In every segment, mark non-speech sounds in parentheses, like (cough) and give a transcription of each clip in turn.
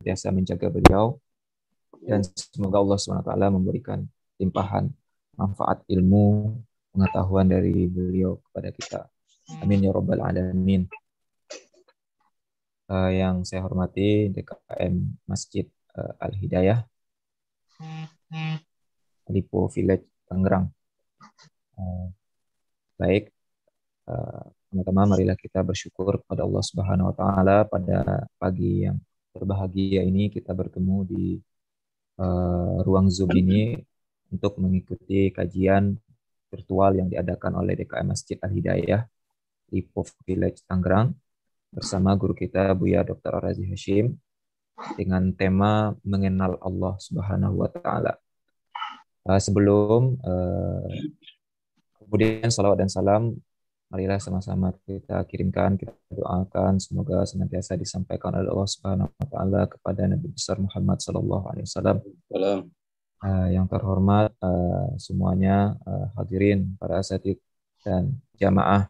senantiasa menjaga beliau dan semoga Allah SWT memberikan limpahan manfaat ilmu pengetahuan dari beliau kepada kita. Amin ya robbal alamin. Uh, yang saya hormati DKM Masjid uh, Al Hidayah Lipo Village Tangerang. Uh, baik, teman-teman, marilah kita bersyukur kepada Allah Subhanahu Wa Taala pada pagi yang berbahagia ini kita bertemu di uh, ruang Zoom ini untuk mengikuti kajian virtual yang diadakan oleh DKM Masjid Al Hidayah di Pov Village Tangerang bersama guru kita Buya Dr. Razi Hashim dengan tema mengenal Allah Subhanahu wa taala. Uh, sebelum uh, kemudian salawat dan salam marilah sama-sama kita kirimkan, kita doakan. Semoga senantiasa disampaikan oleh Allah Subhanahu wa taala kepada Nabi besar Muhammad sallallahu alaihi wasallam. Uh, yang terhormat uh, semuanya uh, hadirin para asatid dan jamaah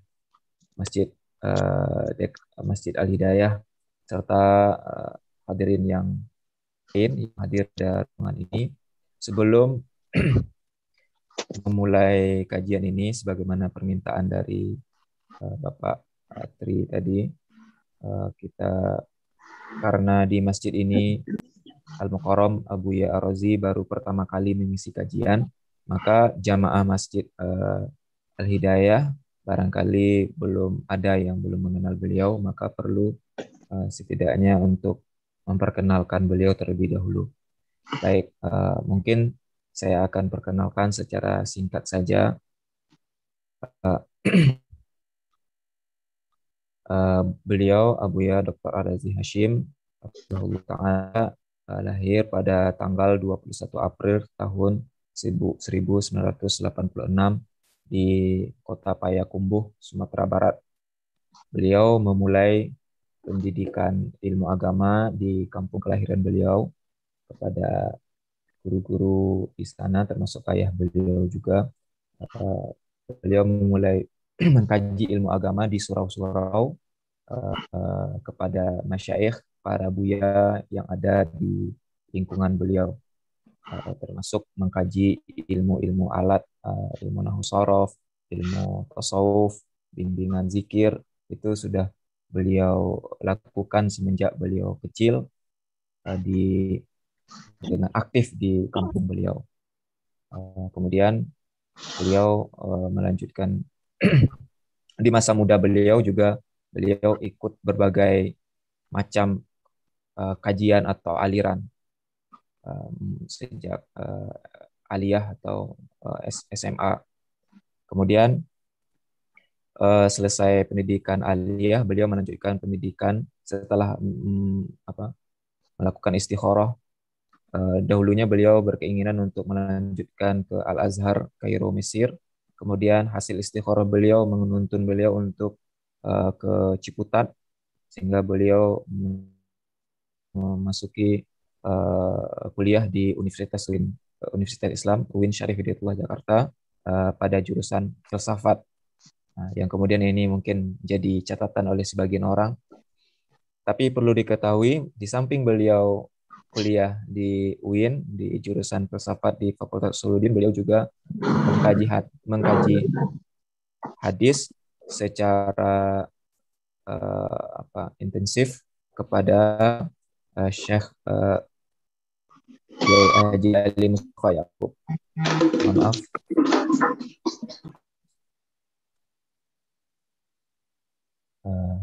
Masjid uh, Masjid Al Hidayah serta uh, hadirin yang lain yang hadir di ruangan ini. Sebelum (clears throat) memulai kajian ini sebagaimana permintaan dari Bapak Tri tadi uh, kita karena di masjid ini Al-Mukarram Abu Ya Arozi baru pertama kali mengisi kajian, maka jamaah Masjid uh, Al-Hidayah barangkali belum ada yang belum mengenal beliau, maka perlu setidaknya untuk memperkenalkan beliau terlebih dahulu. Baik, mungkin saya akan perkenalkan secara singkat saja. (clears throat) Uh, beliau Abu Ya Dr. Arazi Hashim, Taala uh, lahir pada tanggal 21 April tahun 1986 di kota Payakumbuh, Sumatera Barat. Beliau memulai pendidikan ilmu agama di kampung kelahiran beliau kepada guru-guru istana termasuk ayah beliau juga. Uh, beliau memulai (clears throat) mengkaji ilmu agama di surau-surau uh, uh, kepada masyayikh para buya yang ada di lingkungan beliau. Uh, termasuk mengkaji ilmu-ilmu alat uh, ilmu nahu sorof ilmu tasawuf bimbingan zikir itu sudah beliau lakukan semenjak beliau kecil uh, di dengan aktif di kampung beliau. Uh, kemudian beliau uh, melanjutkan di masa muda beliau juga beliau ikut berbagai macam uh, kajian atau aliran um, sejak uh, aliyah atau uh, SMA. Kemudian uh, selesai pendidikan aliyah, beliau melanjutkan pendidikan setelah um, apa melakukan istikharah. Uh, dahulunya beliau berkeinginan untuk melanjutkan ke Al Azhar Kairo Mesir. Kemudian hasil istikharah beliau menuntun beliau untuk uh, ke Ciputat sehingga beliau memasuki uh, kuliah di Universitas UIN, Universitas Islam UIN Syarif Hidayatullah Jakarta uh, pada jurusan filsafat. Nah, yang kemudian ini mungkin jadi catatan oleh sebagian orang. Tapi perlu diketahui di samping beliau kuliah di UIN di jurusan filsafat di Fakultas Suludin, beliau juga mengkaji mengkaji hadis secara uh, apa intensif kepada uh, Syekh uh, Ali Mustafa. Mohon maaf. Uh,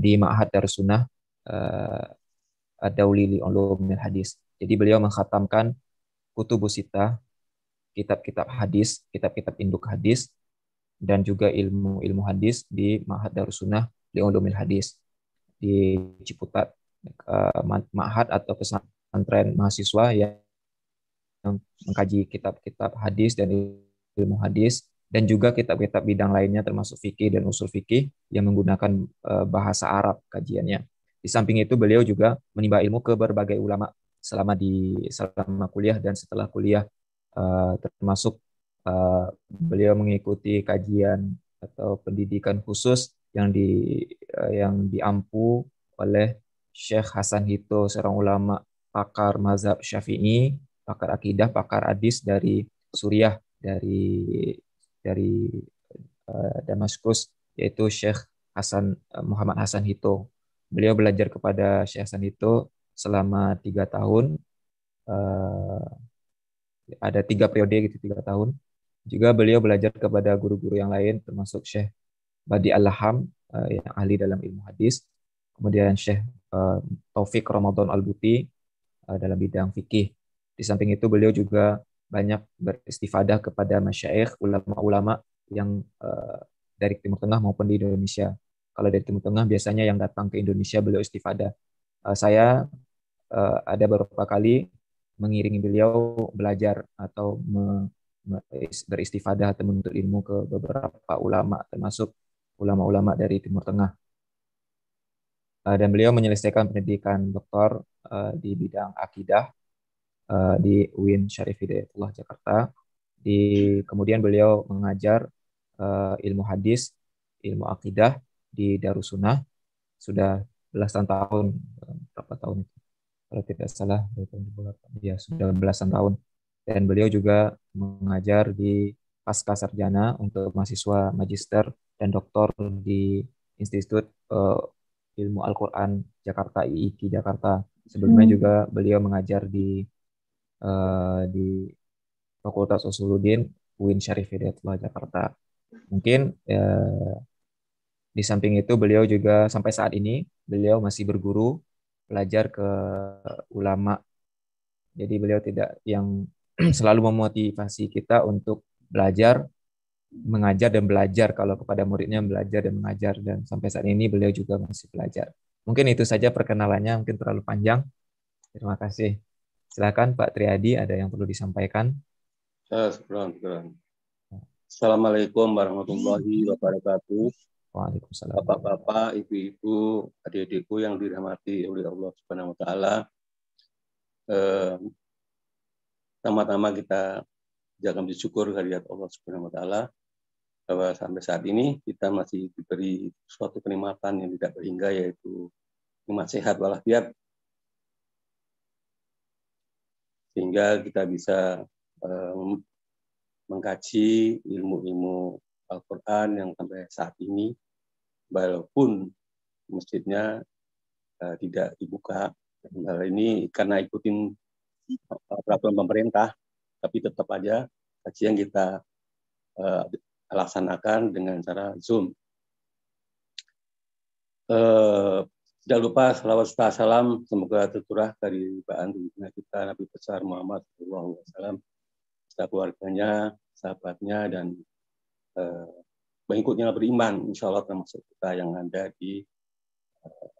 di Ma'had Darussunnah uh, Ad-Dauli Ulumil Hadis. Jadi beliau mengkhatamkan Kutubus Sita, kitab-kitab hadis, kitab-kitab induk hadis, dan juga ilmu-ilmu hadis di Ma'had Darussunnah di Ulumil Hadis di Ciputat uh, Ma'had atau pesantren mahasiswa yang mengkaji kitab-kitab hadis dan ilmu hadis dan juga kitab-kitab bidang lainnya termasuk fikih dan usul fikih yang menggunakan uh, bahasa Arab kajiannya. Di samping itu beliau juga menimba ilmu ke berbagai ulama selama di selama kuliah dan setelah kuliah uh, termasuk uh, beliau mengikuti kajian atau pendidikan khusus yang di uh, yang diampu oleh Syekh Hasan Hito, seorang ulama pakar mazhab Syafi'i, pakar akidah, pakar hadis dari Suriah, dari dari uh, Damaskus, yaitu Syekh Hasan uh, Muhammad Hasan Hito. Beliau belajar kepada Syekh Hasan Hito selama tiga tahun. Uh, ada tiga periode gitu, tiga tahun. Juga beliau belajar kepada guru-guru yang lain, termasuk Syekh Badi Al-Laham, uh, yang ahli dalam ilmu hadis. Kemudian Syekh uh, Taufik Ramadan Al-Buti, uh, dalam bidang fikih. Di samping itu beliau juga banyak beristifadah kepada masyaikh, ulama-ulama yang uh, dari Timur Tengah maupun di Indonesia. Kalau dari Timur Tengah biasanya yang datang ke Indonesia beliau istifadah. Uh, saya uh, ada beberapa kali mengiringi beliau belajar atau me, me, beristifadah atau menuntut ilmu ke beberapa ulama termasuk ulama-ulama dari Timur Tengah. Uh, dan beliau menyelesaikan pendidikan doktor di bidang akidah di UIN Syarif Hidayatullah Jakarta. Di kemudian beliau mengajar ilmu hadis, ilmu akidah di Darussunnah sudah belasan tahun berapa tahun itu? Kalau tidak salah ya sudah belasan tahun. Dan beliau juga mengajar di pasca sarjana untuk mahasiswa magister dan doktor di Institut uh, Ilmu Al-Quran Jakarta IIKI Jakarta. Sebelumnya hmm. juga beliau mengajar di uh, di Fakultas Usuluddin UIN Syarif Hidayatullah Jakarta. Mungkin uh, di samping itu beliau juga sampai saat ini beliau masih berguru belajar ke ulama. Jadi beliau tidak yang (clears throat) selalu memotivasi kita untuk belajar, mengajar dan belajar kalau kepada muridnya belajar dan mengajar dan sampai saat ini beliau juga masih belajar. Mungkin itu saja perkenalannya, mungkin terlalu panjang. Terima kasih. Silakan Pak Triadi, ada yang perlu disampaikan? Ya, Assalamualaikum warahmatullahi wabarakatuh. Waalaikumsalam. Bapak-bapak, ibu-ibu, adik-adikku yang dirahmati oleh Allah Subhanahu wa taala. Eh, pertama-tama kita jangan bersyukur kehadirat Allah Subhanahu wa taala bahwa sampai saat ini kita masih diberi suatu kenikmatan yang tidak berhingga yaitu nikmat sehat walafiat sehingga kita bisa eh, mengkaji ilmu-ilmu Al-Quran yang sampai saat ini, walaupun masjidnya uh, tidak dibuka. Hal ini karena ikutin uh, peraturan pemerintah, tapi tetap aja kajian kita uh, laksanakan dengan cara Zoom. Uh, tidak lupa salawat salam semoga tercurah dari bahan kita Nabi besar Muhammad SAW, keluarganya, sahabatnya, dan eh, mengikutnya beriman, insya Allah termasuk kita yang ada di eh,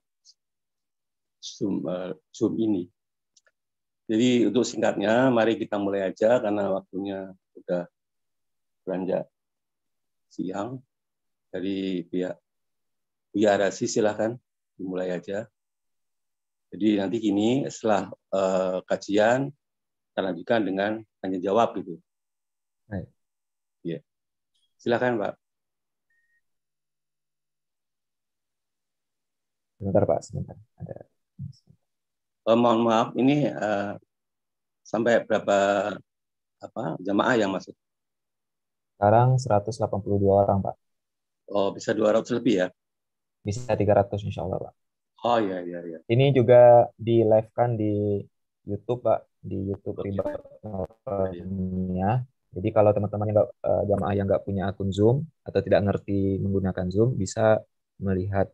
Zoom, eh, Zoom ini. Jadi untuk singkatnya, mari kita mulai aja karena waktunya sudah beranjak siang. Dari pihak Buya Arasi silahkan dimulai aja. Jadi nanti gini setelah uh, kajian kita lanjutkan dengan tanya jawab gitu. Baik. Ya. Silakan, Pak. Sebentar, Pak. Sebentar. Ada. Oh, mohon maaf, ini uh, sampai berapa apa jamaah yang masuk? Sekarang 182 orang, Pak. Oh, bisa 200 lebih ya? Bisa 300 insya Allah, Pak. Oh, iya, iya, iya. Ini juga di live kan di YouTube, Pak. Di YouTube Riba jadi kalau teman-teman yang nggak uh, jamaah yang nggak punya akun Zoom atau tidak ngerti menggunakan Zoom bisa melihat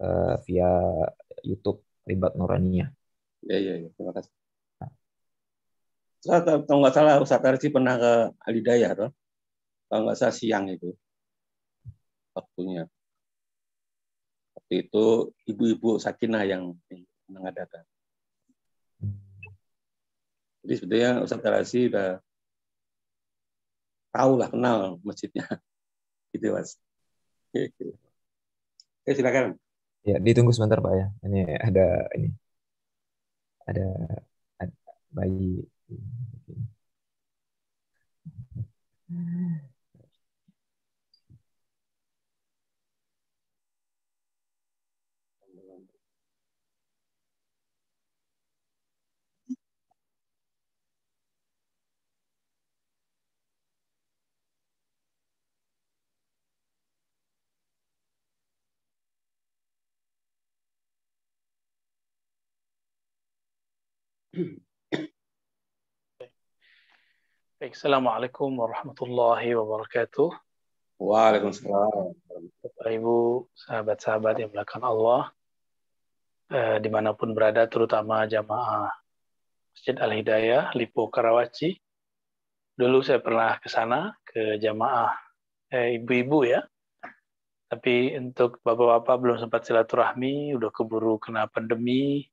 uh, via YouTube Ribat Norania. Ya, ya, ya. Terima kasih. Nah. Kalau nggak salah Ustaz Arsi pernah ke Alidaya, toh? Kalau nggak salah siang itu waktunya. Waktu itu ibu-ibu Sakinah yang mengadakan. Hmm. Jadi sebetulnya Ustaz Arsi sudah tahu lah kenal masjidnya (laughs) gitu mas Oke, silakan ya ditunggu sebentar pak ya. Ini ada ini. Ada, ada bayi Baik, Assalamualaikum warahmatullahi wabarakatuh. Waalaikumsalam. Bapak Ibu, sahabat-sahabat yang belakang Allah, eh, di mana pun berada, terutama jamaah Masjid Al-Hidayah, Lipo, Karawaci. Dulu saya pernah ke sana, ke jamaah eh, ibu-ibu ya. Tapi untuk bapak-bapak belum sempat silaturahmi, udah keburu kena pandemi,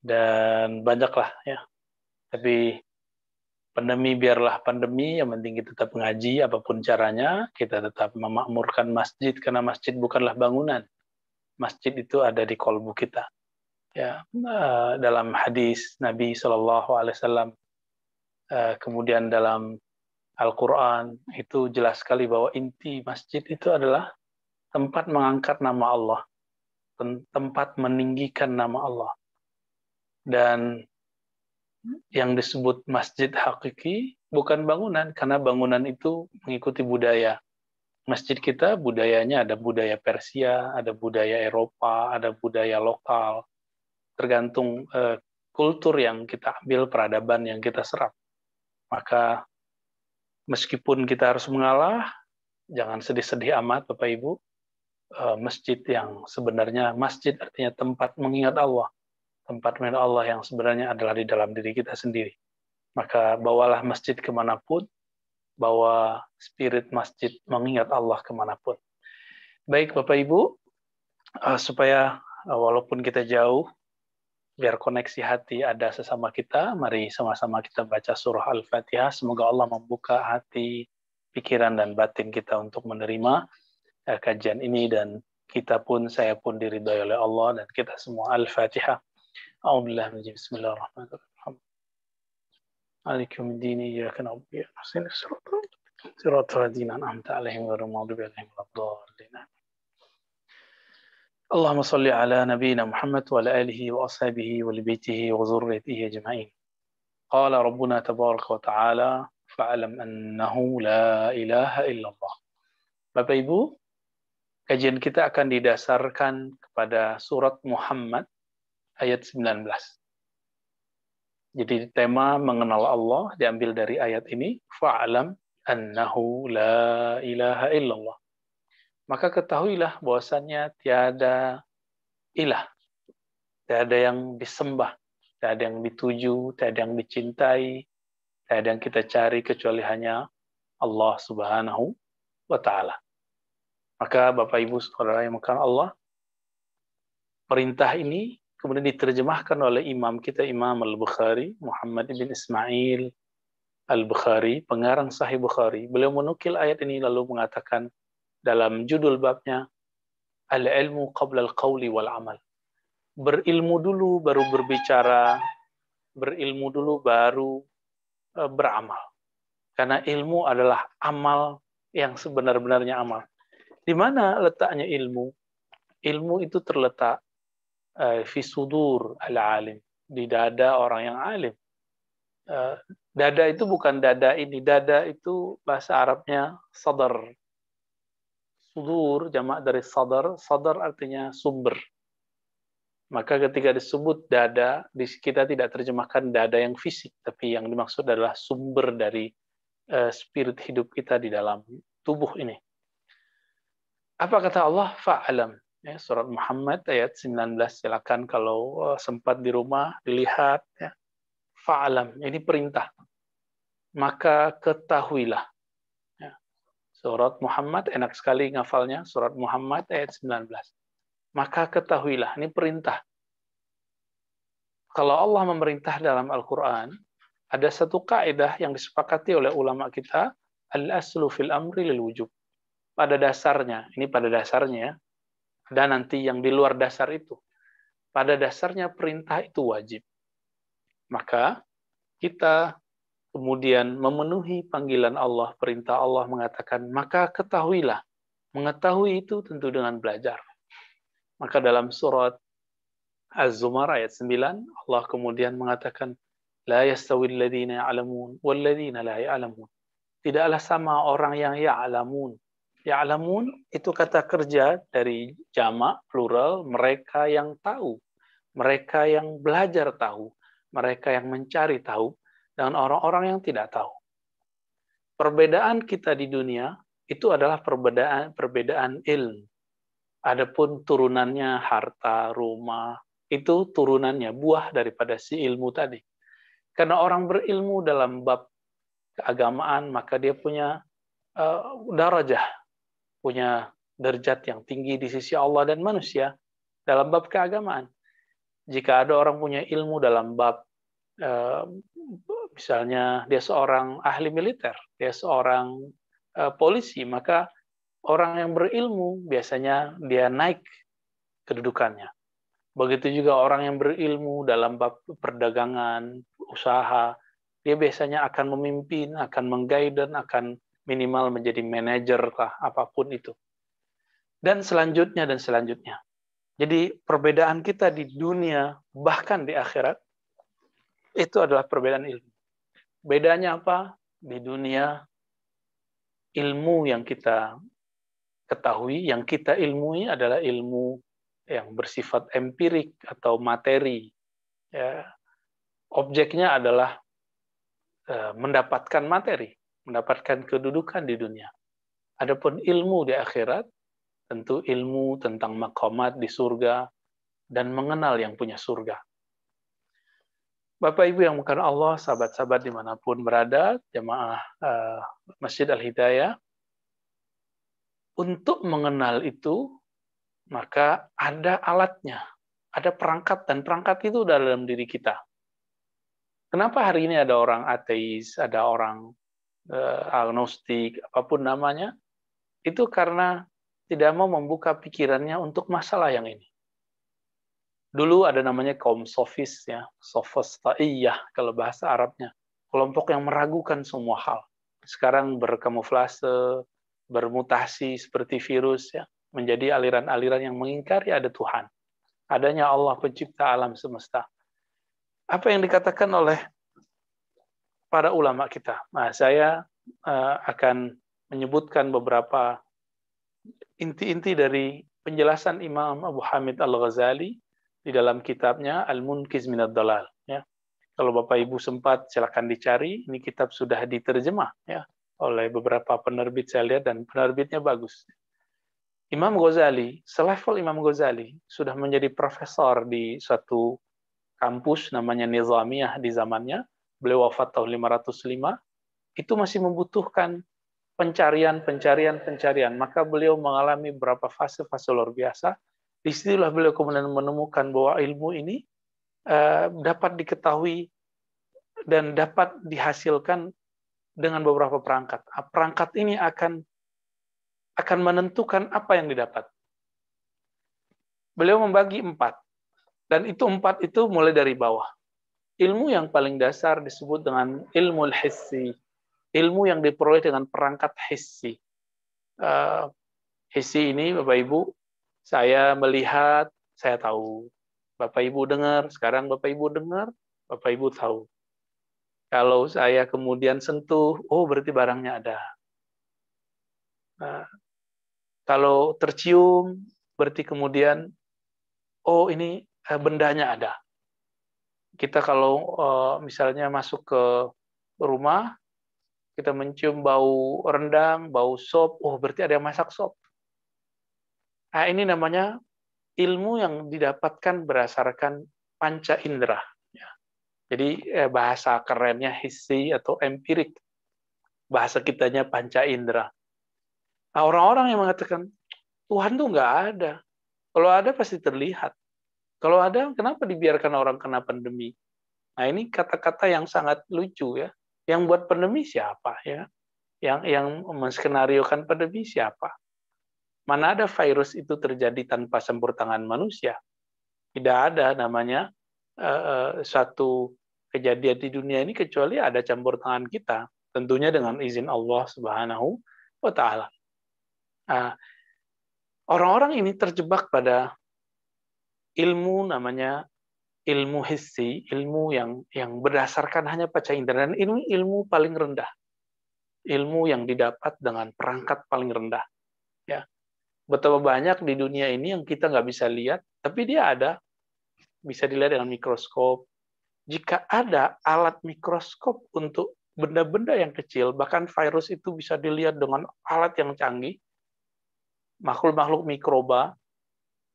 dan banyaklah ya. Tapi pandemi biarlah pandemi, yang penting kita tetap mengaji apa pun caranya, kita tetap memakmurkan masjid karena masjid bukanlah bangunan. Masjid itu ada di kolbu kita. Ya, eh, dalam hadis Nabi Shallallahu Alaihi Wasallam, eh, kemudian dalam Al-Quran itu jelas sekali bahwa inti masjid itu adalah tempat mengangkat nama Allah, tempat meninggikan nama Allah. Dan yang disebut masjid hakiki bukan bangunan karena bangunan itu mengikuti budaya. Masjid kita budayanya ada budaya Persia, ada budaya Eropa, ada budaya lokal. Tergantung eh, kultur yang kita ambil, peradaban yang kita serap. Maka meskipun kita harus mengalah, jangan sedih-sedih amat Bapak Ibu. Eh, masjid yang sebenarnya masjid artinya tempat mengingat Allah tempat milik Allah yang sebenarnya adalah di dalam diri kita sendiri. Maka bawalah masjid ke mana pun, bawa spirit masjid mengingat Allah ke mana pun. Baik Bapak Ibu, uh, supaya uh, walaupun kita jauh, biar koneksi hati ada sesama kita, mari sama-sama kita baca surah Al-Fatihah. Semoga Allah membuka hati, pikiran, dan batin kita untuk menerima uh, kajian ini dan kita pun, saya pun diridhoi oleh Allah dan kita semua Al-Fatihah. أعوذ بالله من بسم الله الرحمن الرحيم. مالك يوم الدين؟ إياك نعبد وإياك نستعين. صراط الذين أنعمت عليهم غير المغضوب عليهم ولا الضالين. اللهم صل على نبينا محمد وعلى آله وأصحابه ولبيته وذريته أجمعين. قال ربنا تبارك وتعالى فاعلم أنه لا إله إلا الله. Bapak Ibu, kajian kita akan didasarkan kepada surat Muhammad ayat 19. Jadi tema mengenal Allah diambil dari ayat ini, fa'alam annahu la ilaha illallah. Maka ketahuilah bahwasannya tiada ilah, tiada yang disembah, tiada yang dituju, tiada yang dicintai, tiada yang kita cari kecuali hanya Allah Subhanahu wa taala. Maka Bapak Ibu Saudara yang makan Allah, perintah ini kemudian diterjemahkan oleh imam kita Imam Al-Bukhari, Muhammad bin Ismail Al-Bukhari, pengarang Sahih Bukhari. Beliau menukil ayat ini lalu mengatakan dalam judul babnya Al-ilmu qabla al-qawli wal amal. Berilmu dulu baru berbicara, berilmu dulu baru e, beramal. Karena ilmu adalah amal yang sebenar-benarnya amal. Di mana letaknya ilmu? Ilmu itu terletak fi sudur al-alim di dada orang yang alim. Eh, dada itu bukan dada ini, dada itu bahasa Arabnya sadar. Sudur jamak dari sadar, sadar artinya sumber. Maka ketika disebut dada, kita tidak terjemahkan dada yang fisik, tapi yang dimaksud adalah sumber dari uh, spirit hidup kita di dalam tubuh ini. Apa kata Allah? Fa'alam ya, surat Muhammad ayat 19 silakan kalau uh, sempat di rumah dilihat ya. Fa'alam ini perintah. Maka ketahuilah. Ya. Surat Muhammad enak sekali ngafalnya surat Muhammad ayat 19. Maka ketahuilah ini perintah. Kalau Allah memerintah dalam Al-Qur'an ada satu kaidah yang disepakati oleh ulama kita al-aslu fil amri lil wujub. Pada dasarnya, ini pada dasarnya dan nanti yang di luar dasar itu. Pada dasarnya perintah itu wajib. Maka kita kemudian memenuhi panggilan Allah, perintah Allah mengatakan, maka ketahuilah. Mengetahui itu tentu dengan belajar. Maka dalam surat Az-Zumar ayat 9, Allah kemudian mengatakan, La yastawil ladina ya'lamun wal ladina la ya'lamun. Tidaklah sama orang yang ya'lamun Ya'lamun itu kata kerja dari jamak plural mereka yang tahu. Mereka yang belajar tahu. mereka yang mencari tahu, dengan orang-orang yang tidak tahu. Perbedaan kita di dunia itu adalah perbedaan perbedaan ilmu. Adapun turunannya harta, rumah, itu turunannya buah daripada si ilmu tadi. Karena orang berilmu dalam bab keagamaan, maka dia punya uh, darajah, punya derajat yang tinggi di sisi Allah dan manusia dalam bab keagamaan. Jika ada orang punya ilmu dalam bab uh, misalnya dia seorang ahli militer, dia seorang uh, polisi, maka orang yang berilmu biasanya dia naik kedudukannya. Begitu juga orang yang berilmu dalam bab perdagangan, usaha, dia biasanya akan memimpin, akan mengguide, akan minimal menjadi manajer lah, apa pun itu. Dan selanjutnya dan selanjutnya. Jadi perbedaan kita di dunia, bahkan di akhirat, itu adalah perbedaan ilmu. Bedanya apa? Di dunia, ilmu yang kita ketahui, yang kita ilmui adalah ilmu yang bersifat empirik atau materi. Ya. Objeknya adalah Eh, mendapatkan materi, mendapatkan kedudukan di dunia. Adapun ilmu di akhirat, tentu ilmu tentang makomat di surga dan mengenal yang punya surga. Bapak Ibu yang bukan Allah, sahabat-sahabat di mana pun berada, jemaah uh, Masjid Al-Hidayah, untuk mengenal itu, maka ada alatnya, ada perangkat, dan perangkat itu dalam diri kita. Kenapa hari ini ada orang ateis, ada orang agnostik, apa pun namanya? Itu karena tidak mau membuka pikirannya untuk masalah yang ini. Dulu ada namanya kaum sofis, ya, sofostaiyah kalau bahasa Arabnya. Kelompok yang meragukan semua hal. Sekarang berkamuflase, bermutasi seperti virus, ya, menjadi aliran-aliran yang mengingkari ada Tuhan. Adanya Allah pencipta alam semesta apa yang dikatakan oleh para ulama kita. Nah, saya uh, akan menyebutkan beberapa inti-inti dari penjelasan Imam Abu Hamid Al-Ghazali di dalam kitabnya Al-Munkiz Minad Dalal. Ya. Kalau Bapak Ibu sempat, silakan dicari. Ini kitab sudah diterjemah ya oleh beberapa penerbit saya lihat dan penerbitnya bagus. Imam Ghazali, selevel Imam Ghazali, sudah menjadi profesor di suatu kampus namanya Nizamiyah di zamannya, beliau wafat tahun 505, itu masih membutuhkan pencarian, pencarian, pencarian. Maka beliau mengalami beberapa fase-fase luar biasa. Di situlah beliau kemudian menemukan bahwa ilmu ini uh, dapat diketahui dan dapat dihasilkan dengan beberapa perangkat. Ah, perangkat ini akan akan menentukan apa yang didapat. Beliau membagi empat. Dan itu empat itu mulai dari bawah. Ilmu yang paling dasar disebut dengan ilmu hissi. Ilmu yang diperoleh dengan perangkat hissi. Uh, hissi ini Bapak Ibu, saya melihat, saya tahu. Bapak Ibu dengar, sekarang Bapak Ibu dengar, Bapak Ibu tahu. Kalau saya kemudian sentuh, oh berarti barangnya ada. Nah, kalau tercium, berarti kemudian, oh ini Eh, bendanya ada. Kita kalau eh, misalnya masuk ke rumah, kita mencium bau rendang, bau sop, oh berarti ada yang masak sop. Nah, ini namanya ilmu yang didapatkan berdasarkan panca indera. Ya. Jadi eh, bahasa kerennya hissi atau empirik. Bahasa kitanya panca indera. Nah, orang-orang yang mengatakan Tuhan tuh nggak ada. Kalau ada pasti terlihat. Kalau ada, kenapa dibiarkan orang kena pandemi? Nah ini kata-kata yang sangat lucu ya. Yang buat pandemi siapa ya? Yang yang menskenariokan pandemi siapa? Mana ada virus itu terjadi tanpa campur tangan manusia? Tidak ada namanya uh, satu kejadian di dunia ini kecuali ada campur tangan kita. Tentunya dengan izin Allah Subhanahu wa taala. Nah, orang-orang ini terjebak pada ilmu namanya ilmu hissi, ilmu yang yang berdasarkan hanya panca indera dan ini ilmu paling rendah. Ilmu yang didapat dengan perangkat paling rendah. Ya. Betapa banyak di dunia ini yang kita nggak bisa lihat, tapi dia ada. Bisa dilihat dengan mikroskop, jika ada alat mikroskop untuk benda-benda yang kecil, bahkan virus itu bisa dilihat dengan alat yang canggih, makhluk-makhluk mikroba,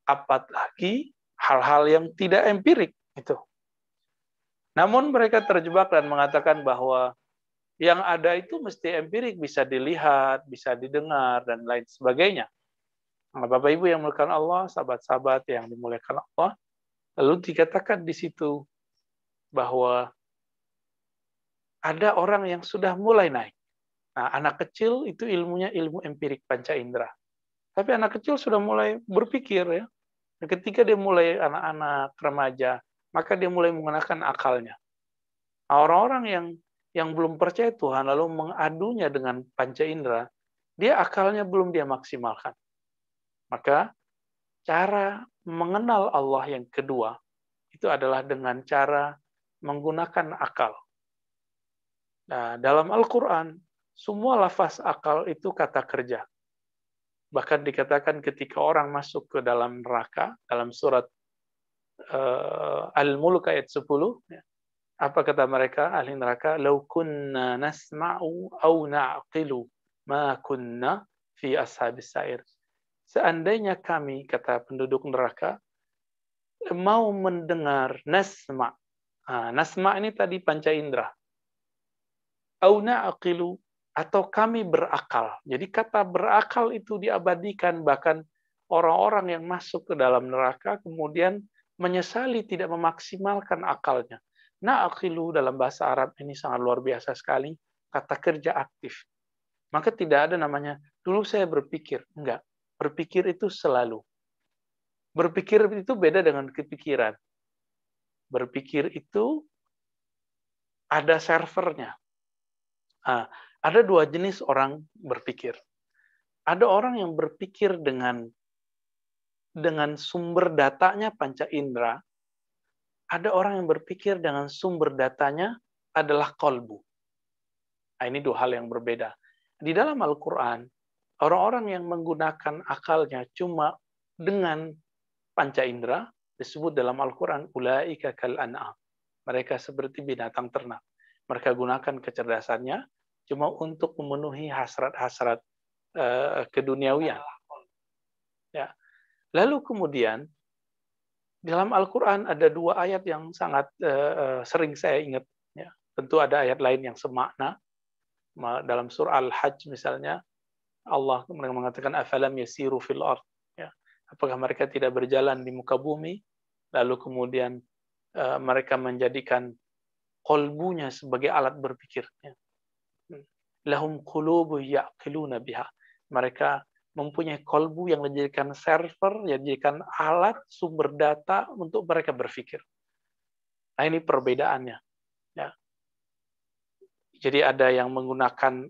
apalagi hal-hal yang tidak empirik itu. Namun mereka terjebak dan mengatakan bahwa yang ada itu mesti empirik, bisa dilihat, bisa didengar, dan lain sebagainya. Nah, Bapak Ibu yang dimuliakan Allah, sahabat-sahabat yang dimuliakan Allah, lalu dikatakan di situ bahwa ada orang yang sudah mulai naik. Nah, anak kecil itu ilmunya ilmu empirik panca indera. Tapi anak kecil sudah mulai berpikir ya. Ketika dia mulai anak-anak remaja, maka dia mulai menggunakan akalnya. Nah, orang-orang yang yang belum percaya Tuhan lalu mengadunya dengan panca indera, dia akalnya belum dia maksimalkan. Maka cara mengenal Allah yang kedua itu adalah dengan cara menggunakan akal. Nah, dalam Al-Quran, semua lafaz akal itu kata kerja. Bahkan dikatakan ketika orang masuk ke dalam neraka, dalam surat uh, Al-Mulk ayat 10, ya, apa kata mereka, ahli neraka, Lau kunna nasma'u au na'qilu ma kunna fi ashabis sa'ir. Seandainya kami, kata penduduk neraka, mau mendengar nasma. Nah, nasma ini tadi panca indera auna aqilu atau kami berakal. Jadi kata berakal itu diabadikan bahkan orang-orang yang masuk ke dalam neraka kemudian menyesali tidak memaksimalkan akalnya. Nah, aqilu dalam bahasa Arab ini sangat luar biasa sekali, kata kerja aktif. Maka tidak ada namanya, dulu saya berpikir. Enggak, berpikir itu selalu. Berpikir itu beda dengan kepikiran. Berpikir itu ada servernya. Nah, ada dua jenis orang berpikir. Ada orang yang berpikir dengan dengan sumber datanya panca indera. Ada orang yang berpikir dengan sumber datanya adalah kolbu. Nah, ini dua hal yang berbeda. Di dalam Al-Quran, orang-orang yang menggunakan akalnya cuma dengan panca indera disebut dalam Al-Quran ulaika kal an'am. Mereka seperti binatang ternak mereka gunakan kecerdasannya cuma untuk memenuhi hasrat-hasrat uh, keduniawian. Ya. Lalu kemudian dalam Al-Quran ada dua ayat yang sangat uh, sering saya ingat. Ya. Tentu ada ayat lain yang semakna. Dalam surah Al-Hajj misalnya, Allah mengatakan, afalam yasiru fil ard. Ya. Apakah mereka tidak berjalan di muka bumi, lalu kemudian uh, mereka menjadikan kolbunya sebagai alat berpikirnya. Lahum qulubu ya'qiluna biha. Mereka mempunyai kolbu yang menjadikan server, yang menjadikan alat sumber data untuk mereka berpikir. Nah ini perbedaannya. Ya. Jadi ada yang menggunakan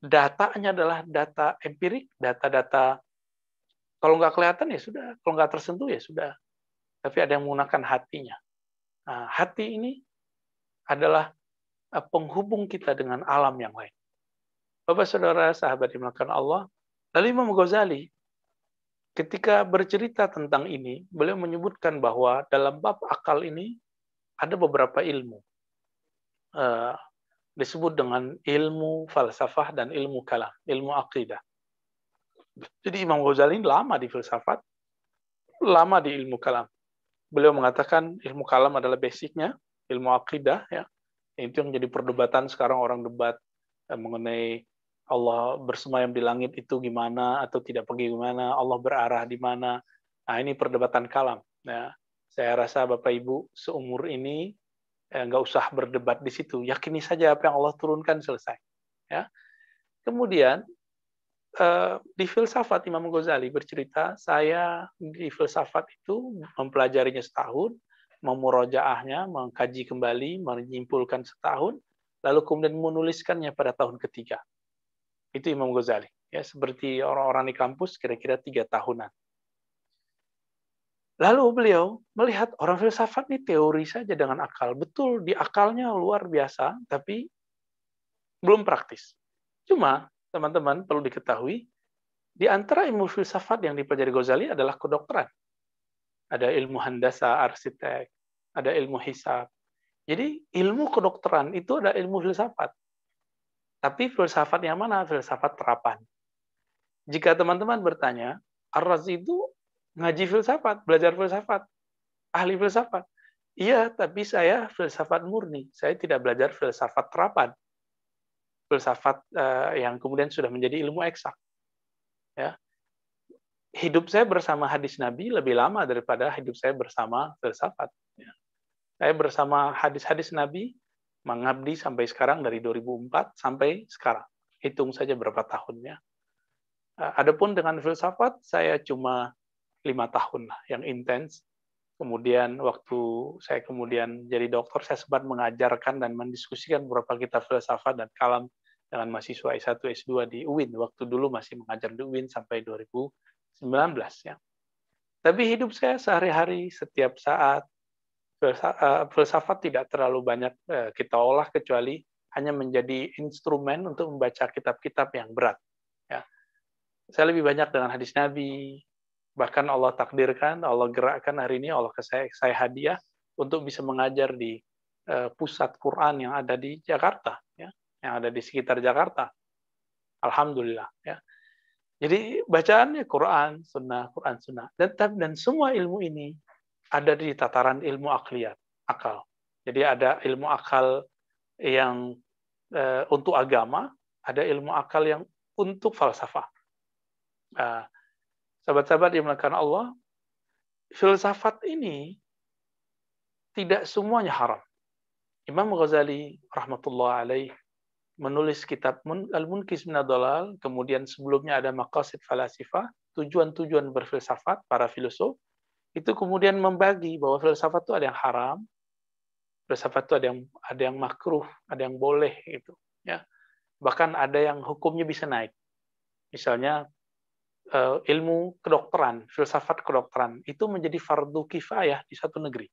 datanya adalah data empirik, data-data kalau nggak kelihatan ya sudah, kalau nggak tersentuh ya sudah. Tapi ada yang menggunakan hatinya. Nah, hati ini adalah eh, penghubung kita dengan alam yang lain. Bapak saudara sahabat dimakan Allah, lalu Imam Ghazali ketika bercerita tentang ini, beliau menyebutkan bahwa dalam bab akal ini ada beberapa ilmu. Uh, disebut dengan ilmu falsafah dan ilmu kalam, ilmu akidah. Jadi Imam Ghazali lama di filsafat, lama di ilmu kalam. Beliau mengatakan ilmu kalam adalah basicnya, ilmu akidah ya itu yang jadi perdebatan sekarang orang debat eh, mengenai Allah bersemayam di langit itu gimana atau tidak pergi gimana Allah berarah di mana. Nah ini perdebatan kalam. Ya saya rasa bapak ibu seumur ini eh, nggak usah berdebat di situ. Yakini saja apa yang Allah turunkan selesai. Ya. Kemudian eh, di filsafat Imam Ghazali bercerita saya di filsafat itu mempelajarinya setahun memurojaahnya, mengkaji kembali, menyimpulkan setahun, lalu kemudian menuliskannya pada tahun ketiga. Itu Imam Ghazali. Ya, seperti orang-orang di kampus kira-kira tiga tahunan. Lalu beliau melihat orang filsafat ini teori saja dengan akal. Betul, di akalnya luar biasa, tapi belum praktis. Cuma, teman-teman perlu diketahui, di antara ilmu filsafat yang dipelajari Ghazali adalah kedokteran ada ilmu handasa arsitek, ada ilmu hisab. Jadi ilmu kedokteran itu ada ilmu filsafat. Tapi filsafat yang mana? Filsafat terapan. Jika teman-teman bertanya, Ar-Razi itu ngaji filsafat, belajar filsafat, ahli filsafat. Iya, tapi saya filsafat murni. Saya tidak belajar filsafat terapan. Filsafat uh, yang kemudian sudah menjadi ilmu eksak. Ya. Hidup saya bersama hadis Nabi lebih lama daripada hidup saya bersama filsafat. Ya. Saya bersama hadis-hadis Nabi mengabdi sampai sekarang dari 2004 sampai sekarang. Hitung saja berapa tahunnya. Eh, adapun dengan filsafat, saya cuma lima tahun lah yang intens. Kemudian waktu saya kemudian jadi dokter, saya sempat mengajarkan dan mendiskusikan beberapa kitab filsafat dan kalam dengan mahasiswa S1, S2 di UIN. Waktu dulu masih mengajar di UIN sampai 2019 ya. Tapi hidup saya sehari-hari, setiap saat, filsafat tidak terlalu banyak eh, kita olah kecuali hanya menjadi instrumen untuk membaca kitab-kitab yang berat. Ya. Saya lebih banyak dengan hadis Nabi, bahkan Allah takdirkan, Allah gerakkan hari ini, Allah ke saya, saya hadiah untuk bisa mengajar di uh, pusat Quran yang ada di Jakarta, ya, yang ada di sekitar Jakarta. Alhamdulillah. Ya. Jadi bacaannya Quran, Sunnah, Quran, Sunnah, dan dan semua ilmu ini ada di tataran ilmu akliyat, akal. Jadi ada ilmu akal yang uh, untuk agama, ada ilmu akal yang untuk falsafah. Uh, sahabat-sahabat yang melakukan Allah, filsafat ini tidak semuanya haram. Imam Ghazali rahmatullah alaih menulis kitab Al-Munkis min kemudian sebelumnya ada Maqasid Falasifah, tujuan-tujuan berfilsafat para filosof, itu kemudian membagi bahwa filsafat itu ada yang haram, filsafat itu ada yang ada yang makruh, ada yang boleh itu, ya. Bahkan ada yang hukumnya bisa naik. Misalnya eh, ilmu kedokteran, filsafat kedokteran itu menjadi fardu kifayah di satu negeri.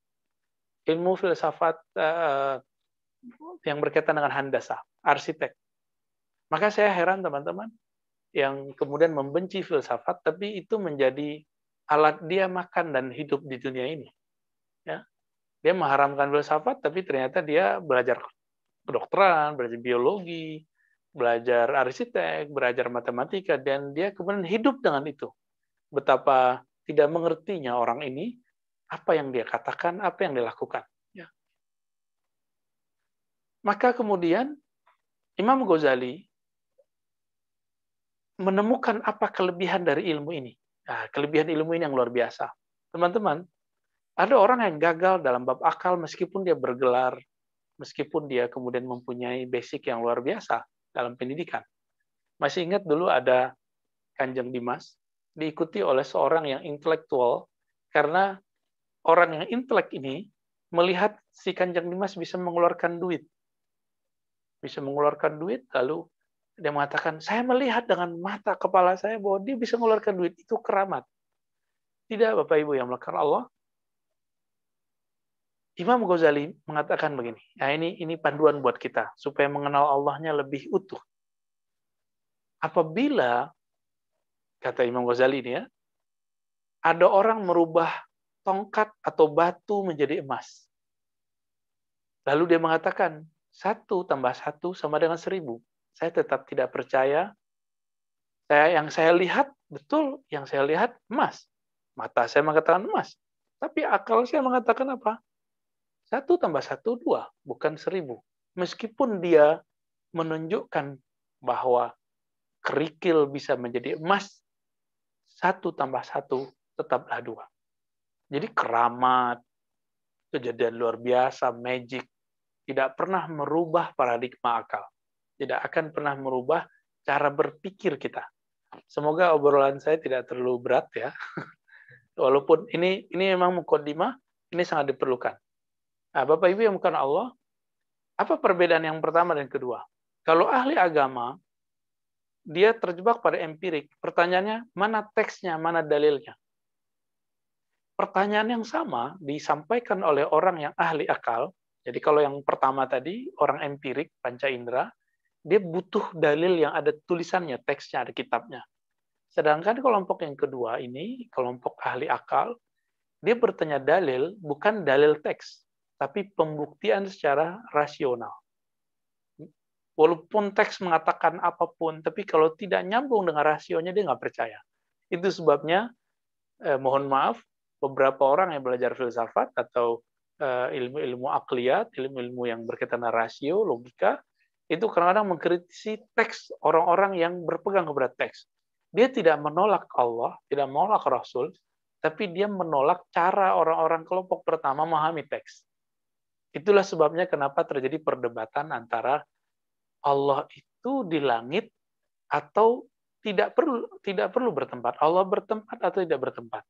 Ilmu filsafat eh, yang berkaitan dengan handasa, arsitek. Maka saya heran teman-teman yang kemudian membenci filsafat, tapi itu menjadi alat dia makan dan hidup di dunia ini. Ya. Dia mengharamkan filsafat, tapi ternyata dia belajar kedokteran, belajar biologi, belajar arsitek, belajar matematika, dan dia kemudian hidup dengan itu. Betapa tidak mengertinya orang ini, apa yang dia katakan, apa yang dia lakukan. Ya. Maka kemudian Imam Ghazali menemukan apa kelebihan dari ilmu ini. Nah, kelebihan ilmu ini yang luar biasa. Teman-teman, ada orang yang gagal dalam bab akal meskipun dia bergelar, meskipun dia kemudian mempunyai basic yang luar biasa dalam pendidikan. Masih ingat dulu ada Kanjeng Dimas, diikuti oleh seorang yang intelektual, karena orang yang intelek ini melihat si Kanjeng Dimas bisa mengeluarkan duit. Bisa mengeluarkan duit, lalu dia mengatakan, saya melihat dengan mata kepala saya bahwa dia bisa mengeluarkan duit. Itu keramat. Tidak, Bapak Ibu yang melakukan Allah. Imam Ghazali mengatakan begini, nah ini ini panduan buat kita supaya mengenal Allahnya lebih utuh. Apabila kata Imam Ghazali ini ya, ada orang merubah tongkat atau batu menjadi emas. Lalu dia mengatakan, satu tambah satu sama dengan seribu saya tetap tidak percaya. Saya yang saya lihat betul, yang saya lihat emas. Mata saya mengatakan emas. Tapi akal saya mengatakan apa? Satu tambah satu dua, bukan seribu. Meskipun dia menunjukkan bahwa kerikil bisa menjadi emas, satu tambah satu tetaplah dua. Jadi keramat, kejadian luar biasa, magic, tidak pernah merubah paradigma akal tidak akan pernah merubah cara berpikir kita. Semoga obrolan saya tidak terlalu berat ya. (laughs) Walaupun ini ini memang mukodimah, ini sangat diperlukan. Nah, Bapak Ibu yang bukan Allah, apa perbedaan yang pertama dan kedua? Kalau ahli agama, dia terjebak pada empirik. Pertanyaannya, mana teksnya, mana dalilnya? Pertanyaan yang sama disampaikan oleh orang yang ahli akal. Jadi kalau yang pertama tadi, orang empirik, panca indera, dia butuh dalil yang ada tulisannya, teksnya, ada kitabnya. Sedangkan kelompok yang kedua ini, kelompok ahli akal, dia bertanya dalil bukan dalil teks, tapi pembuktian secara rasional. Walaupun teks mengatakan apa pun, tapi kalau tidak nyambung dengan rasionya, dia nggak percaya. Itu sebabnya, eh, mohon maaf, beberapa orang yang belajar filsafat atau eh, ilmu-ilmu uh, akliyat, ilmu-ilmu yang berkaitan dengan rasio, logika, itu kadang-kadang mengkritisi teks orang-orang yang berpegang kepada teks. Dia tidak menolak Allah, tidak menolak Rasul, tapi dia menolak cara orang-orang kelompok pertama memahami teks. Itulah sebabnya kenapa terjadi perdebatan antara Allah itu di langit atau tidak perlu tidak perlu bertempat. Allah bertempat atau tidak bertempat.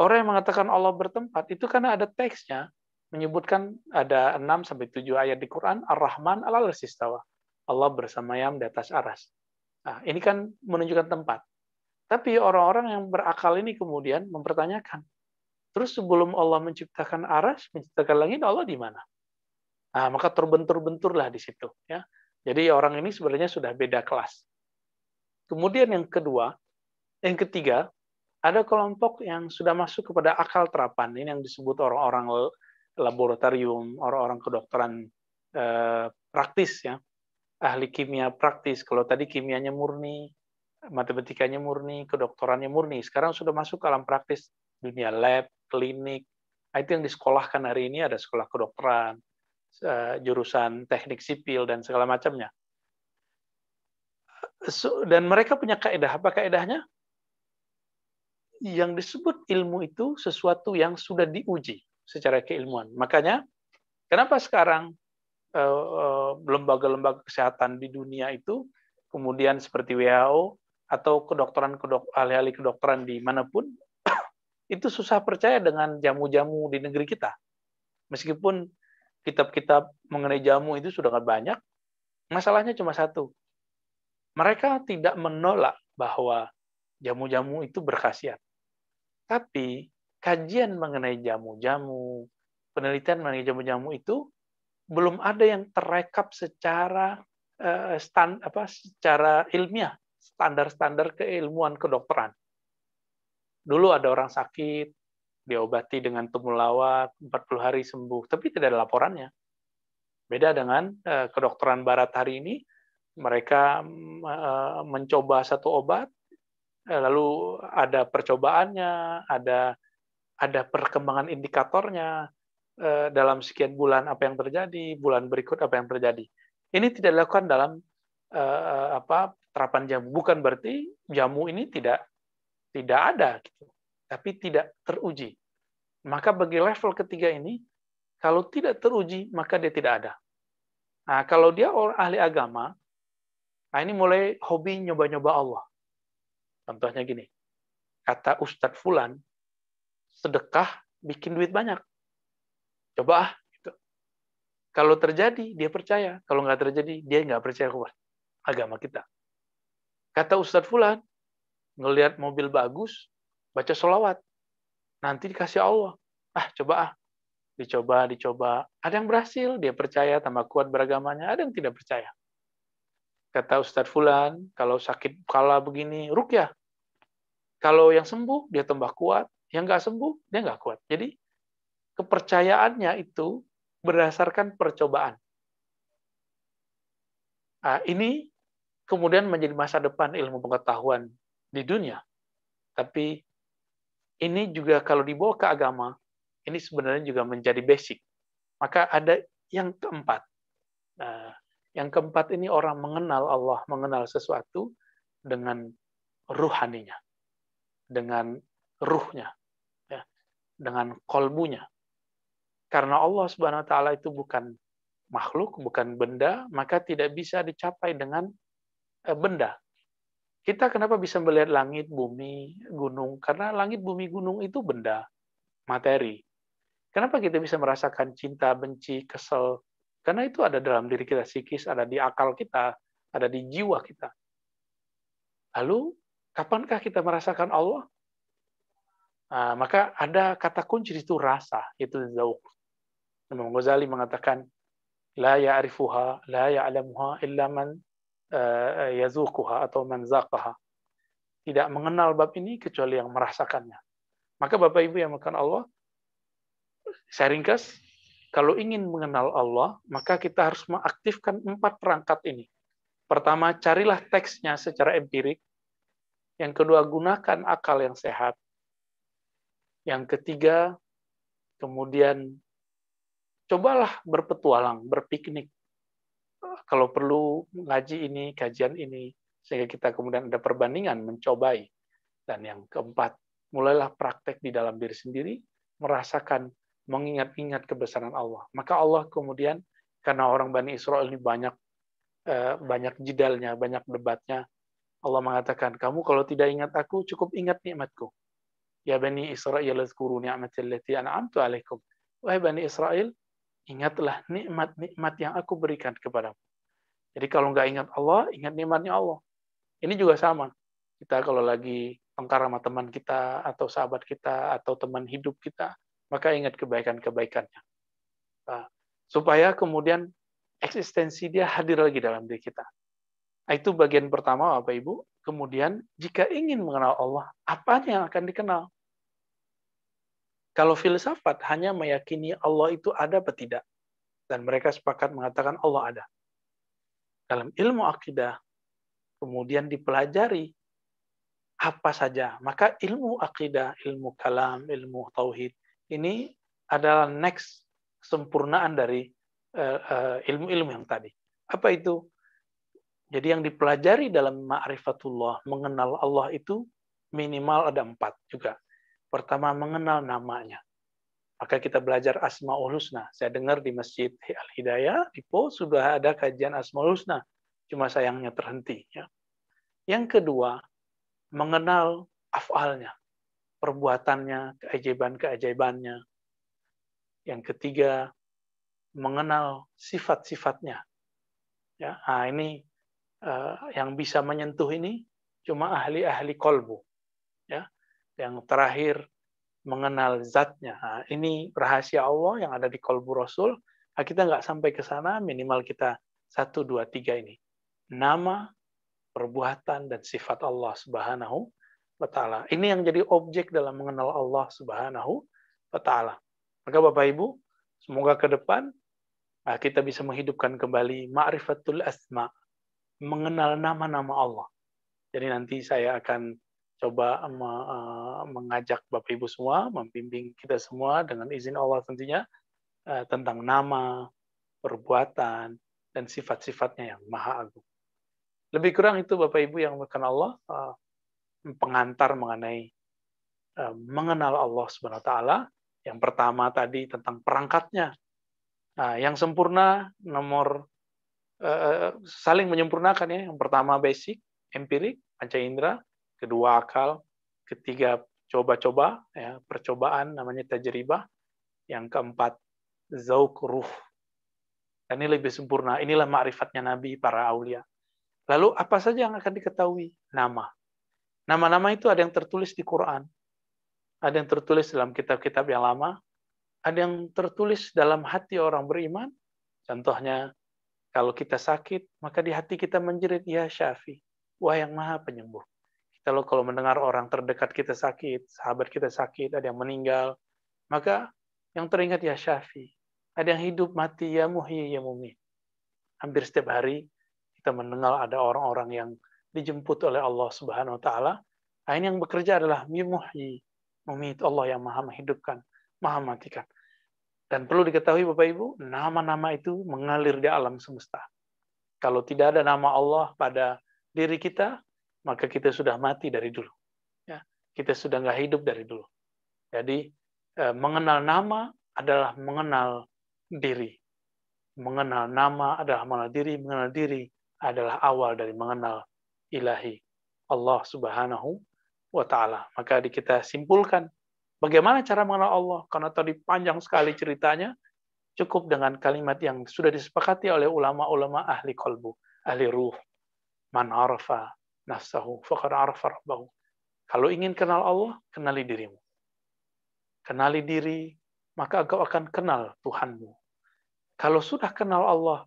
Orang yang mengatakan Allah bertempat itu karena ada teksnya menyebutkan ada 6 sampai 7 ayat di Quran Ar-Rahman alal istawa. Allah bersamayam di atas aras. Nah, ini kan menunjukkan tempat. Tapi orang-orang yang berakal ini kemudian mempertanyakan, terus sebelum Allah menciptakan aras, menciptakan langit, Allah di mana? Nah, maka terbentur-benturlah di situ. Ya. Jadi orang ini sebenarnya sudah beda kelas. Kemudian yang kedua, yang ketiga, ada kelompok yang sudah masuk kepada akal terapan. Ini yang disebut orang-orang laboratorium, orang-orang kedokteran eh, praktis ya, ahli kimia praktis. Kalau tadi kimianya murni, matematikanya murni, kedokterannya murni. Sekarang sudah masuk ke alam praktis dunia lab, klinik. Nah, itu yang disekolahkan hari ini ada sekolah kedokteran, Eh, jurusan teknik sipil dan segala macamnya. Dan mereka punya kaidah. Apa kaidahnya? Yang disebut ilmu itu sesuatu yang sudah diuji secara keilmuan. Makanya, kenapa sekarang eh, eh, lembaga-lembaga kesehatan di dunia itu, kemudian seperti WHO atau kedokteran kedok, ahli-ahli kedokteran di mana pun, (coughs) itu susah percaya dengan jamu-jamu di negeri kita. Meskipun kitab-kitab mengenai jamu itu sudah banyak. Masalahnya cuma satu. Mereka tidak menolak bahwa jamu-jamu itu berkhasiat. Tapi kajian mengenai jamu-jamu, penelitian mengenai jamu-jamu itu belum ada yang terekap secara uh, stand, apa secara ilmiah, standar-standar keilmuan kedokteran. Dulu ada orang sakit, diobati dengan temulawak 40 hari sembuh, tapi tidak ada laporannya. Beda dengan uh, kedokteran barat hari ini, mereka uh, mencoba satu obat, lalu ada percobaannya, ada ada perkembangan indikatornya uh, dalam sekian bulan apa yang terjadi, bulan berikut apa yang terjadi. Ini tidak dilakukan dalam uh, apa terapan jamu. Bukan berarti jamu ini tidak tidak ada, gitu. tapi tidak teruji. Maka bagi level ketiga ini, kalau tidak teruji, maka dia tidak ada. Nah, kalau dia orang ahli agama, nah ini mulai hobi nyoba-nyoba Allah. Contohnya gini, kata Ustadz Fulan, sedekah bikin duit banyak. Coba ah. Gitu. Kalau terjadi, dia percaya. Kalau nggak terjadi, dia nggak percaya kepada agama kita. Kata Ustadz Fulan, ngelihat mobil bagus, baca sholawat nanti dikasih Allah. Ah, coba ah. Dicoba, dicoba. Ada yang berhasil, dia percaya, tambah kuat beragamanya. Ada yang tidak percaya. Kata Ustadz Fulan, kalau sakit kala begini, rukyah. Kalau yang sembuh, dia tambah kuat. Yang nggak sembuh, dia nggak kuat. Jadi, kepercayaannya itu berdasarkan percobaan. Nah, ini kemudian menjadi masa depan ilmu pengetahuan di dunia. Tapi ini juga kalau dibawa ke agama, ini sebenarnya juga menjadi basic. Maka ada yang keempat. Nah, yang keempat ini orang mengenal Allah, mengenal sesuatu dengan ruhaninya, dengan ruhnya, ya, dengan kolbunya. Karena Allah Subhanahu wa taala itu bukan makhluk, bukan benda, maka tidak bisa dicapai dengan eh, benda. Kita kenapa bisa melihat langit, bumi, gunung? Karena langit, bumi, gunung itu benda, materi. Kenapa kita bisa merasakan cinta, benci, kesel? Karena itu ada dalam diri kita psikis, ada di akal kita, ada di jiwa kita. Lalu, kapankah kita merasakan Allah? Nah, maka ada kata kunci itu rasa, itu zauk. Imam Ghazali mengatakan, la ya'rifuha, la ya'lamuha illa man yazukuha atau manzaqaha. Tidak mengenal bab ini kecuali yang merasakannya. Maka Bapak Ibu yang makan Allah, saya ringkas, kalau ingin mengenal Allah, maka kita harus mengaktifkan empat perangkat ini. Pertama, carilah teksnya secara empirik. Yang kedua, gunakan akal yang sehat. Yang ketiga, kemudian cobalah berpetualang, berpiknik. Kalau perlu ngaji ini, kajian ini, sehingga kita kemudian ada perbandingan, mencobai. Dan yang keempat, mulailah praktek di dalam diri sendiri, merasakan, mengingat-ingat kebesaran Allah. Maka Allah kemudian, karena orang Bani Israel ini banyak eh, banyak jidalnya, banyak debatnya, Allah mengatakan, kamu kalau tidak ingat aku, cukup ingat nikmatku. Ya Bani Israel, azkuru ni'matillati an'amtu alaikum. Wahai Bani Israel, ingatlah nikmat-nikmat yang aku berikan kepadamu. Jadi kalau nggak ingat Allah, ingat nikmatnya Allah. Ini juga sama. Kita kalau lagi tengkar sama teman kita, atau sahabat kita, atau teman hidup kita, maka ingat kebaikan-kebaikannya. Nah, supaya kemudian eksistensi dia hadir lagi dalam diri kita. Nah, itu bagian pertama, Bapak Ibu. Kemudian, jika ingin mengenal Allah, apa yang akan dikenal? Kalau filsafat hanya meyakini Allah itu ada atau tidak. Dan mereka sepakat mengatakan Allah ada. Dalam ilmu akidah, kemudian dipelajari apa saja. Maka ilmu akidah, ilmu kalam, ilmu tauhid, ini adalah next sempurnaan dari eh, eh, ilmu-ilmu yang tadi. Apa itu? Jadi yang dipelajari dalam ma'rifatullah, mengenal Allah itu minimal ada empat juga. Pertama, mengenal namanya. Maka kita belajar Asma'ul Husna. Saya dengar di Masjid Al-Hidayah, di Po, sudah ada kajian Asma'ul Husna. Cuma sayangnya terhenti. Ya. Yang kedua, mengenal afalnya, perbuatannya, keajaiban-keajaibannya. Yang ketiga, mengenal sifat-sifatnya. Ya, nah ini uh, yang bisa menyentuh ini cuma ahli-ahli kolbu. Ya, yang terakhir mengenal zatnya. Nah, ini rahasia Allah yang ada di kolbu Rasul. Nah, kita nggak sampai ke sana, minimal kita satu, dua, tiga ini. Nama, perbuatan, dan sifat Allah subhanahu wa ta'ala. Ini yang jadi objek dalam mengenal Allah subhanahu wa ta'ala. Maka Bapak Ibu, semoga ke depan kita bisa menghidupkan kembali ma'rifatul asma, mengenal nama-nama Allah. Jadi nanti saya akan coba uh, mengajak Bapak Ibu semua, membimbing kita semua dengan izin Allah tentunya uh, tentang nama, perbuatan, dan sifat-sifatnya yang maha agung. Lebih kurang itu Bapak Ibu yang mengenal Allah, uh, pengantar mengenai mengenal Allah taala. Yang pertama tadi tentang perangkatnya. Nah, yang sempurna nomor saling menyempurnakan ya. Yang pertama basic, empirik, panca indera, kedua akal, ketiga coba-coba, ya, percobaan namanya tajribah, yang keempat zauk ruh. Dan ini lebih sempurna. Inilah ma'rifatnya Nabi, para aulia. Lalu apa saja yang akan diketahui? Nama. Nama-nama itu ada yang tertulis di Quran, ada yang tertulis dalam kitab-kitab yang lama, ada yang tertulis dalam hati orang beriman. Contohnya, kalau kita sakit, maka di hati kita menjerit, Ya Syafi, wah yang maha penyembuh. Kalau kalau mendengar orang terdekat kita sakit, sahabat kita sakit, ada yang meninggal, maka yang teringat ya Syafi. Ada yang hidup mati ya Muhyi ya Mumi. Hampir setiap hari kita mendengar ada orang-orang yang dijemput oleh Allah Subhanahu wa taala. Ini yang bekerja adalah Muhyi, Mumi itu Allah yang Maha menghidupkan, Maha matikan. Dan perlu diketahui Bapak Ibu, nama-nama itu mengalir di alam semesta. Kalau tidak ada nama Allah pada diri kita, maka kita sudah mati dari dulu. Ya, kita sudah nggak hidup dari dulu. Jadi eh, mengenal nama adalah mengenal diri. Mengenal nama adalah mengenal diri. Mengenal diri adalah awal dari mengenal ilahi Allah Subhanahu wa taala. Maka kita simpulkan bagaimana cara mengenal Allah karena tadi panjang sekali ceritanya. Cukup dengan kalimat yang sudah disepakati oleh ulama-ulama ahli kolbu, ahli ruh. Man arfa nafsahu faqad arafa rabbahu. Kalau ingin kenal Allah, kenali dirimu. Kenali diri, maka engkau akan kenal Tuhanmu. Kalau sudah kenal Allah,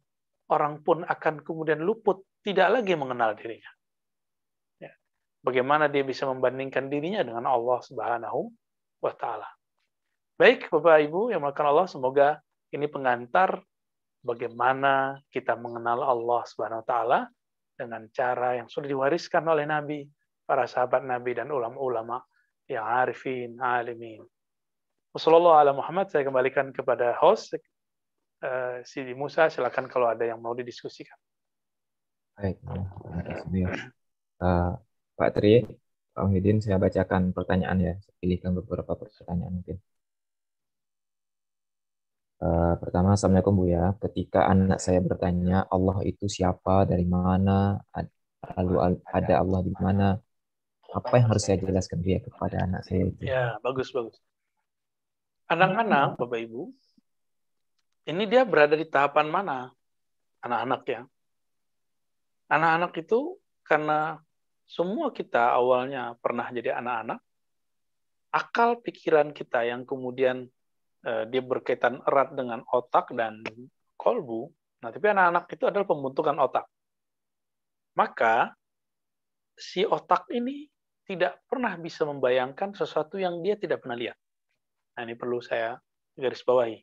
orang pun akan kemudian luput, tidak lagi mengenal dirinya. Ya. Bagaimana dia bisa membandingkan dirinya dengan Allah Subhanahu wa taala. Baik, Bapak Ibu yang melakukan Allah, semoga ini pengantar bagaimana kita mengenal Allah Subhanahu wa taala dengan cara yang sudah diwariskan oleh Nabi, para sahabat Nabi dan ulama-ulama yang arifin, alimin. Wassalamualaikum Muhammad. Saya kembalikan kepada host uh, Sidi Musa. Silakan kalau ada yang mau didiskusikan. Baik. Uh, Pak Tri, Pak Muhyiddin, saya bacakan pertanyaan ya. Pilihkan beberapa pertanyaan mungkin. Uh, pertama, Assalamualaikum Bu ya. Ketika anak saya bertanya, Allah itu siapa, dari mana, lalu ada Allah di mana, apa yang harus saya jelaskan dia kepada anak saya itu? Ya, bagus, bagus. Anak-anak, Bapak Ibu, ini dia berada di tahapan mana? Anak-anak ya. Anak-anak itu karena semua kita awalnya pernah jadi anak-anak, akal pikiran kita yang kemudian eh, dia berkaitan erat dengan otak dan kolbu, nah tapi anak-anak itu adalah pembentukan otak. Maka si otak ini tidak pernah bisa membayangkan sesuatu yang dia tidak pernah lihat. Nah ini perlu saya garis bawahi.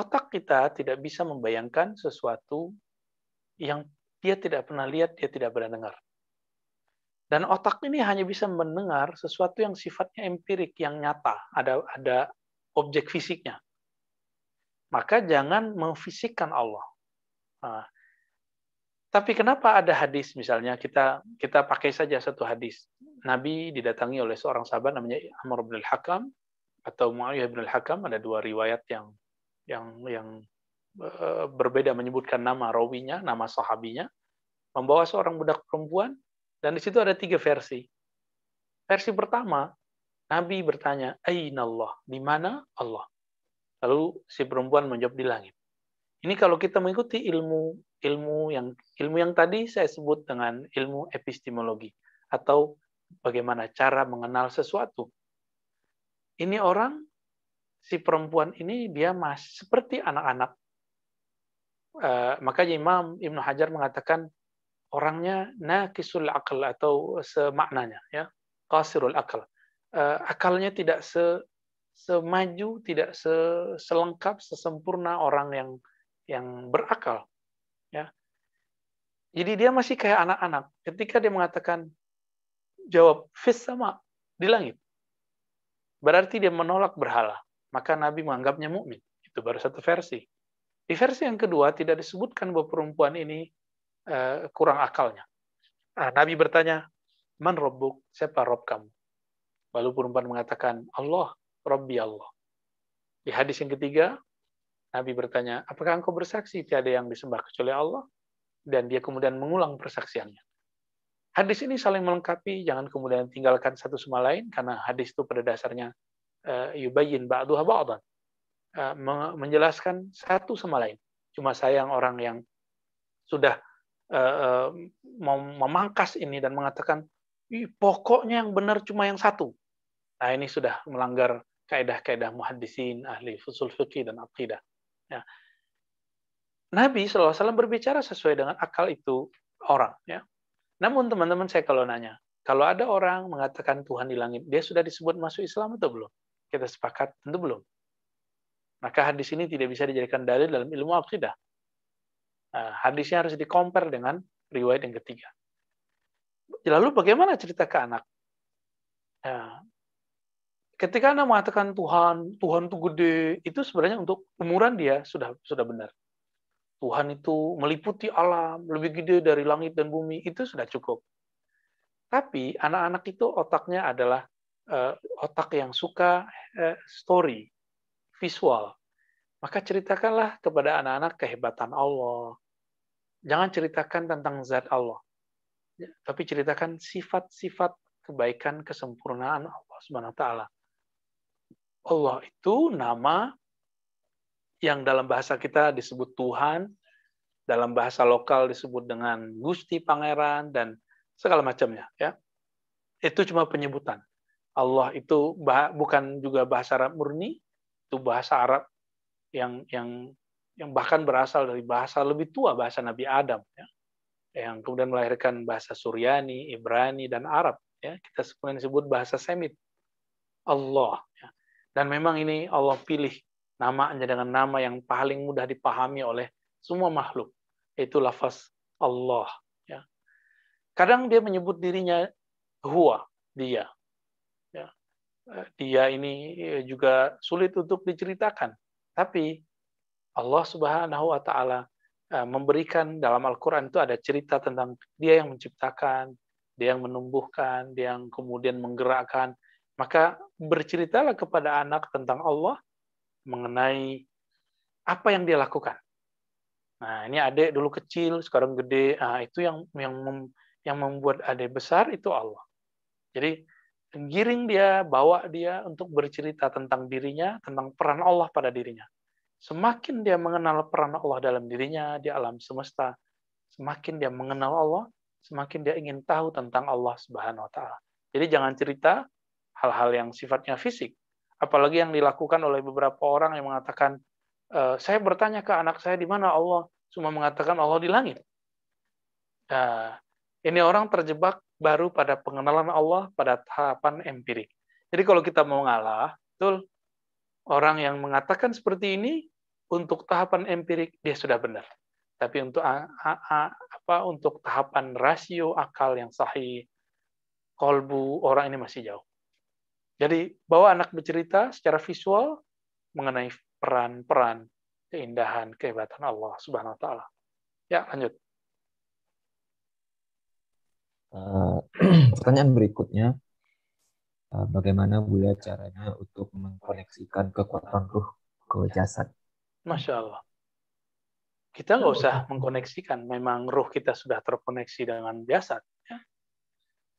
Otak kita tidak bisa membayangkan sesuatu yang dia tidak pernah lihat, dia tidak pernah dengar. Dan otak ini hanya bisa mendengar sesuatu yang sifatnya empirik, yang nyata, ada ada objek fisiknya. Maka jangan memfisikkan Allah. Nah, tapi kenapa ada hadis misalnya kita kita pakai saja satu hadis. Nabi didatangi oleh seorang sahabat namanya Amr bin al-Hakam atau Muawiyah bin al-Hakam ada dua riwayat yang yang yang eh, berbeda menyebutkan nama rawinya, nama sahabinya, membawa seorang budak perempuan dan di situ ada tiga versi. Versi pertama, Nabi bertanya, Aina Allah? Di mana Allah? Lalu si perempuan menjawab di langit. Ini kalau kita mengikuti ilmu ilmu yang ilmu yang tadi saya sebut dengan ilmu epistemologi atau bagaimana cara mengenal sesuatu. Ini orang si perempuan ini dia masih seperti anak-anak. Uh, makanya Imam Ibnu Hajar mengatakan orangnya nakisul akal atau semaknanya ya kasirul akal akalnya tidak se semaju tidak se selengkap sesempurna orang yang yang berakal ya jadi dia masih kayak anak-anak ketika dia mengatakan jawab fis sama di langit berarti dia menolak berhala maka Nabi menganggapnya mukmin itu baru satu versi di versi yang kedua tidak disebutkan bahwa perempuan ini Eh, kurang akalnya. Nah, Nabi bertanya, Man Robbuk? Siapa Rob kamu? Lalu perempuan mengatakan, Allah, Robbi Allah. Di hadis yang ketiga, Nabi bertanya, apakah engkau bersaksi tiada yang disembah kecuali Allah? Dan dia kemudian mengulang persaksiannya. Hadis ini saling melengkapi, jangan kemudian tinggalkan satu sama lain, karena hadis itu pada dasarnya eh, yubayin ba'duha ba'dan. Eh, menjelaskan satu sama lain. Cuma sayang orang yang sudah uh, mau memangkas ini dan mengatakan pokoknya yang benar cuma yang satu. Nah ini sudah melanggar kaidah-kaidah muhaddisin, ahli fusul fikih dan aqidah. Ya. Nabi SAW berbicara sesuai dengan akal itu orang. Ya. Namun teman-teman saya kalau nanya, kalau ada orang mengatakan Tuhan di langit, dia sudah disebut masuk Islam atau belum? Kita sepakat, tentu belum. Maka hadis ini tidak bisa dijadikan dalil dalam ilmu akidah. Nah, hadisnya harus dikompar dengan riwayat yang ketiga. Lalu bagaimana cerita ke anak? Ketika anak mengatakan Tuhan, Tuhan itu gede, itu sebenarnya untuk umuran dia sudah sudah benar. Tuhan itu meliputi alam, lebih gede dari langit dan bumi, itu sudah cukup. Tapi anak-anak itu otaknya adalah uh, otak yang suka uh, story, visual. Maka ceritakanlah kepada anak-anak kehebatan Allah. Jangan ceritakan tentang zat Allah. Ya, tapi ceritakan sifat-sifat kebaikan kesempurnaan Allah Subhanahu taala. Allah itu nama yang dalam bahasa kita disebut Tuhan, dalam bahasa lokal disebut dengan Gusti Pangeran dan segala macamnya ya. Itu cuma penyebutan. Allah itu bukan juga bahasa Arab murni, itu bahasa Arab yang yang yang bahkan berasal dari bahasa lebih tua bahasa Nabi Adam ya yang kemudian melahirkan bahasa Suryani, Ibrani dan Arab ya kita sebut bahasa Semit Allah ya. Dan memang ini Allah pilih namanya dengan nama yang paling mudah dipahami oleh semua makhluk, yaitu lafaz Allah. Ya. Kadang dia menyebut dirinya huwa, dia. Ya. Eh, dia ini juga sulit untuk diceritakan. Tapi Allah Subhanahu wa taala eh, memberikan dalam Al-Qur'an itu ada cerita tentang dia yang menciptakan, dia yang menumbuhkan, dia yang kemudian menggerakkan. Maka berceritalah kepada anak tentang Allah mengenai apa yang dia lakukan. Nah, ini adik dulu kecil, sekarang gede. Nah, itu yang yang mem, yang membuat adik besar itu Allah. Jadi giring dia, bawa dia untuk bercerita tentang dirinya, tentang peran Allah pada dirinya. Semakin dia mengenal peran Allah dalam dirinya di alam semesta, semakin dia mengenal Allah, semakin dia ingin tahu tentang Allah Subhanahu wa taala. Jadi jangan cerita hal-hal yang sifatnya fisik, apalagi yang dilakukan oleh beberapa orang yang mengatakan e, saya bertanya ke anak saya di mana Allah? Cuma mengatakan Allah di langit. Nah, ini orang terjebak baru pada pengenalan Allah pada tahapan empirik. Jadi kalau kita mau ngalah betul orang yang mengatakan seperti ini untuk tahapan empirik dia sudah benar. Tapi untuk apa untuk tahapan rasio akal yang sahih kolbu orang ini masih jauh jadi bawa anak bercerita secara visual mengenai peran-peran, keindahan, kehebatan Allah Subhanahu wa taala. Ya, lanjut. Uh, (clears throat) pertanyaan berikutnya, uh, bagaimana Buya caranya untuk mengkoneksikan kekuatan ruh ke jasad? Masya Allah. Kita nggak usah mengkoneksikan, memang ruh kita sudah terkoneksi dengan jasad. Ya.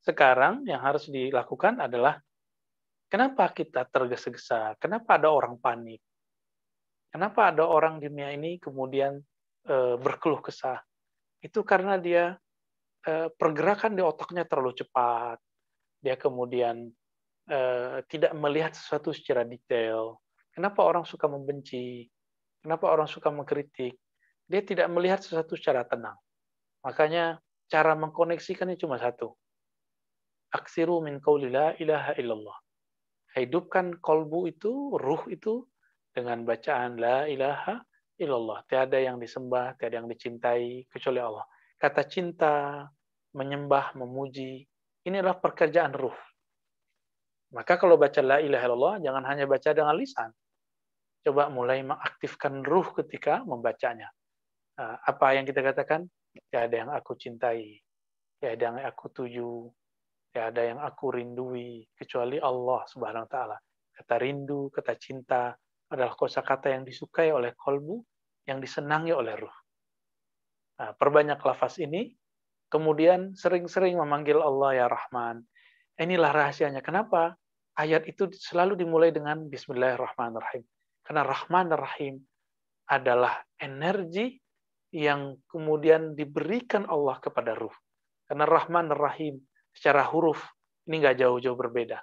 Sekarang yang harus dilakukan adalah Kenapa kita tergesa-gesa? Kenapa ada orang panik? Kenapa ada orang di dunia ini kemudian e, berkeluh kesah? Itu karena dia e, pergerakan di otaknya terlalu cepat. Dia kemudian e, tidak melihat sesuatu secara detail. Kenapa orang suka membenci? Kenapa orang suka mengkritik? Dia tidak melihat sesuatu secara tenang. Makanya cara mengkoneksikannya cuma satu. Aksiru min qawli la ilaha illallah hidupkan kolbu itu, ruh itu dengan bacaan la ilaha illallah. Tiada yang disembah, tiada yang dicintai kecuali Allah. Kata cinta, menyembah, memuji, inilah pekerjaan ruh. Maka kalau baca la ilaha illallah, jangan hanya baca dengan lisan. Coba mulai mengaktifkan ruh ketika membacanya. Nah, apa yang kita katakan? Tiada yang aku cintai, tiada yang aku tuju, Ya ada yang aku rindui kecuali Allah Subhanahu wa taala. Kata rindu, kata cinta adalah kosakata yang disukai oleh kolbu, yang disenangi oleh ruh. Nah, perbanyak lafaz ini, kemudian sering-sering memanggil Allah ya Rahman. Inilah rahasianya. Kenapa? Ayat itu selalu dimulai dengan Bismillahirrahmanirrahim. Karena Rahman Rahim adalah energi yang kemudian diberikan Allah kepada ruh. Karena Rahman Rahim secara huruf ini nggak jauh-jauh berbeda.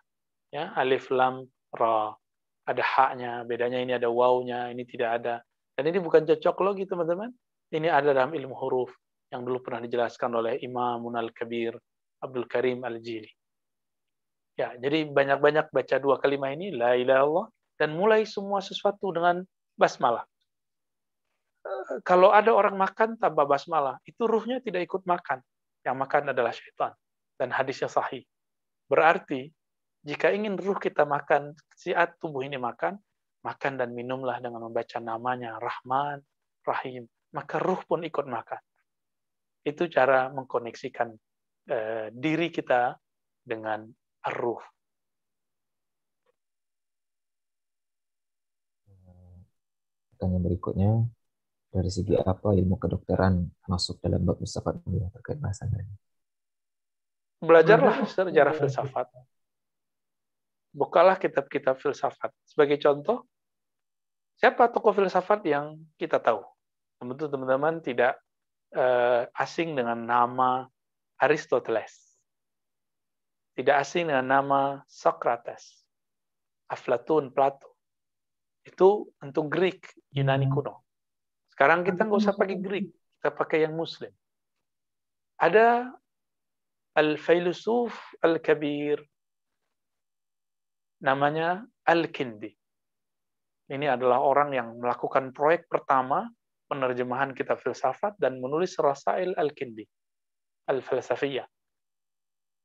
Ya, alif lam ra ada haknya, bedanya ini ada wawnya, ini tidak ada. Dan ini bukan cocok logi teman-teman. Ini ada dalam ilmu huruf yang dulu pernah dijelaskan oleh Imam Al-Kabir Abdul Karim Al-Jili. Ya, jadi banyak-banyak baca dua kalimat ini la ilaha illallah dan mulai semua sesuatu dengan basmalah. Eh, kalau ada orang makan tanpa basmalah, itu ruhnya tidak ikut makan. Yang makan adalah syaitan dan hadisnya sahih. Berarti jika ingin ruh kita makan, siat tubuh ini makan, makan dan minumlah dengan membaca namanya Rahman, Rahim, maka ruh pun ikut makan. Itu cara mengkoneksikan eh, diri kita dengan ruh. Pertanyaan berikutnya, dari segi apa ilmu kedokteran masuk dalam bab filsafat terkait bahasan ini? Belajarlah sejarah filsafat. Bukalah kitab-kitab filsafat. Sebagai contoh, siapa tokoh filsafat yang kita tahu? Tentu teman-teman tidak uh, asing dengan nama Aristoteles. Tidak asing dengan nama Socrates, Aflatun, Plato. Itu untuk Greek, Yunani hmm. kuno. Sekarang kita nggak usah pakai Greek, kita pakai yang Muslim. Ada al-filsuf al-kabir namanya Al-Kindi. Ini adalah orang yang melakukan proyek pertama penerjemahan kitab filsafat dan menulis Rasail Al-Kindi, Al-Falsafiyah.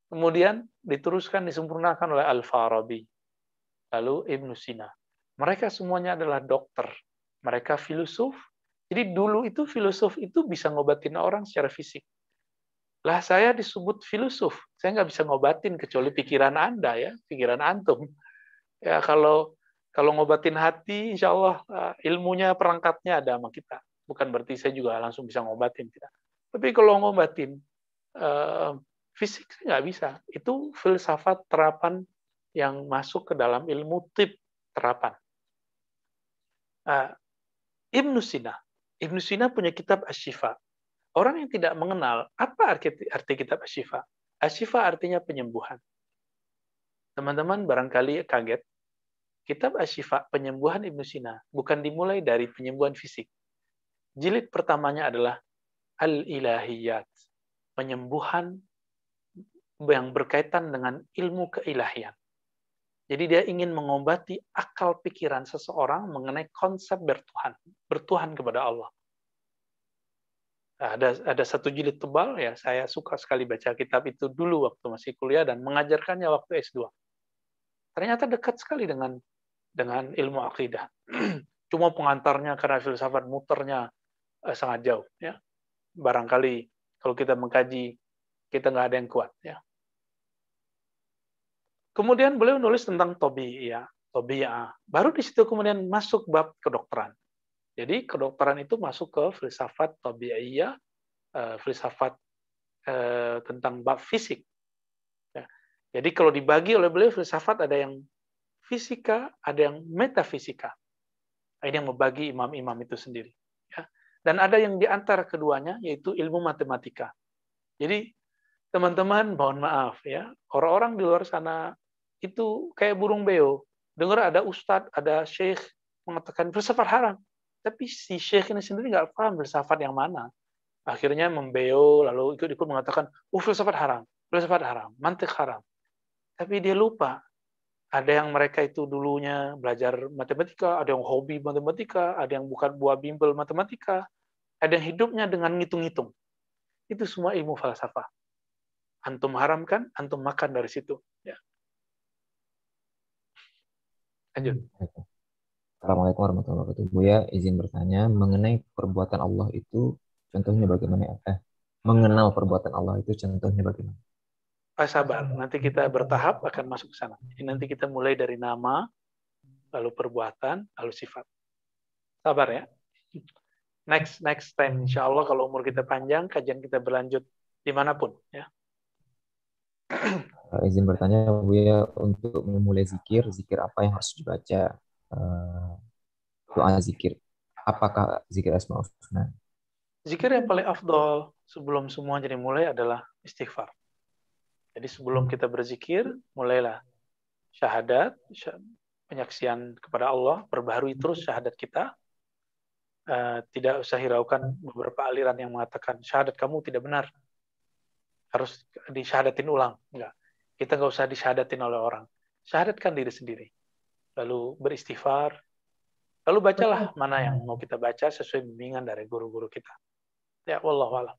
Kemudian diteruskan, disempurnakan oleh Al-Farabi, lalu Ibn Sina. Mereka semuanya adalah dokter, mereka filosof. Jadi dulu itu filosof itu bisa ngobatin orang secara fisik. Lah saya disebut filosof, saya nggak bisa ngobatin kecuali pikiran Anda ya, pikiran antum. Ya kalau kalau ngobatin hati, insya Allah eh, ilmunya perangkatnya ada sama kita. Bukan berarti saya juga langsung bisa ngobatin tidak. Tapi kalau ngobatin uh, fisik saya nggak bisa. Itu filsafat terapan yang masuk ke dalam ilmu tip terapan. Uh, Ibnu Sina, Ibnu Sina punya kitab Ashifa. Orang yang tidak mengenal apa arti, arti kitab Ashifa. Ashifa artinya penyembuhan. Teman-teman barangkali kaget. Kitab Ashifa, penyembuhan Ibnu Sina, bukan dimulai dari penyembuhan fisik. Jilid pertamanya adalah Al-Ilahiyat, penyembuhan yang berkaitan dengan ilmu keilahian. Jadi dia ingin mengobati akal pikiran seseorang mengenai konsep bertuhan, bertuhan kepada Allah. Ada ada satu jilid tebal ya, saya suka sekali baca kitab itu dulu waktu masih kuliah dan mengajarkannya waktu S2. Ternyata dekat sekali dengan dengan ilmu akidah. (clears throat) Cuma pengantarnya karena filsafat muternya eh, sangat jauh ya. Barangkali kalau kita mengkaji kita nggak ada yang kuat ya. Kemudian beliau nulis tentang ya, tobiyah. Baru di situ kemudian masuk bab kedokteran. Jadi kedokteran itu masuk ke filsafat tabi'iyah, uh, filsafat uh, tentang bab fisik. Ya. Jadi kalau dibagi oleh beliau filsafat ada yang fisika, ada yang metafisika. Ini yang membagi imam-imam itu sendiri. Ya. Dan ada yang di antara keduanya yaitu ilmu matematika. Jadi teman-teman mohon maaf ya, orang-orang di luar sana itu kayak burung beo. Dengar ada ustadz, ada syekh mengatakan filsafat haram. Tapi si syekh ini sendiri nggak paham filsafat yang mana. Akhirnya membeo, lalu ikut-ikut mengatakan, oh filsafat haram, filsafat haram, mantik haram. Tapi dia lupa. Ada yang mereka itu dulunya belajar matematika, ada yang hobi matematika, ada yang bukan buah bimbel matematika, ada yang hidupnya dengan ngitung-ngitung. Itu semua ilmu falsafah. Antum haramkan, antum makan dari situ. Ya. Lanjut. Assalamualaikum warahmatullahi wabarakatuh. Buya izin bertanya mengenai perbuatan Allah itu contohnya bagaimana? Eh, mengenal perbuatan Allah itu contohnya bagaimana? Ah, sabar, nanti kita bertahap akan masuk ke sana. Jadi nanti kita mulai dari nama, lalu perbuatan, lalu sifat. Sabar ya. Next next time, insya Allah kalau umur kita panjang, kajian kita berlanjut di mana pun ya. Uh, izin bertanya Bu ya untuk memulai zikir, zikir apa yang harus dibaca? Uh, doa zikir. Apakah zikir Asma Husna? Zikir yang paling afdol sebelum semua jadi mulai adalah istighfar. Jadi sebelum kita berzikir, mulailah syahadat, penyaksian kepada Allah, perbaharui terus syahadat kita. Uh, tidak usah hiraukan beberapa aliran yang mengatakan syahadat kamu tidak benar harus disyahadatin ulang. Enggak. Kita nggak usah disyahadatin oleh orang. Syahadatkan diri sendiri. Lalu beristighfar. Lalu bacalah mana yang mau kita baca sesuai bimbingan dari guru-guru kita. Ya, Allah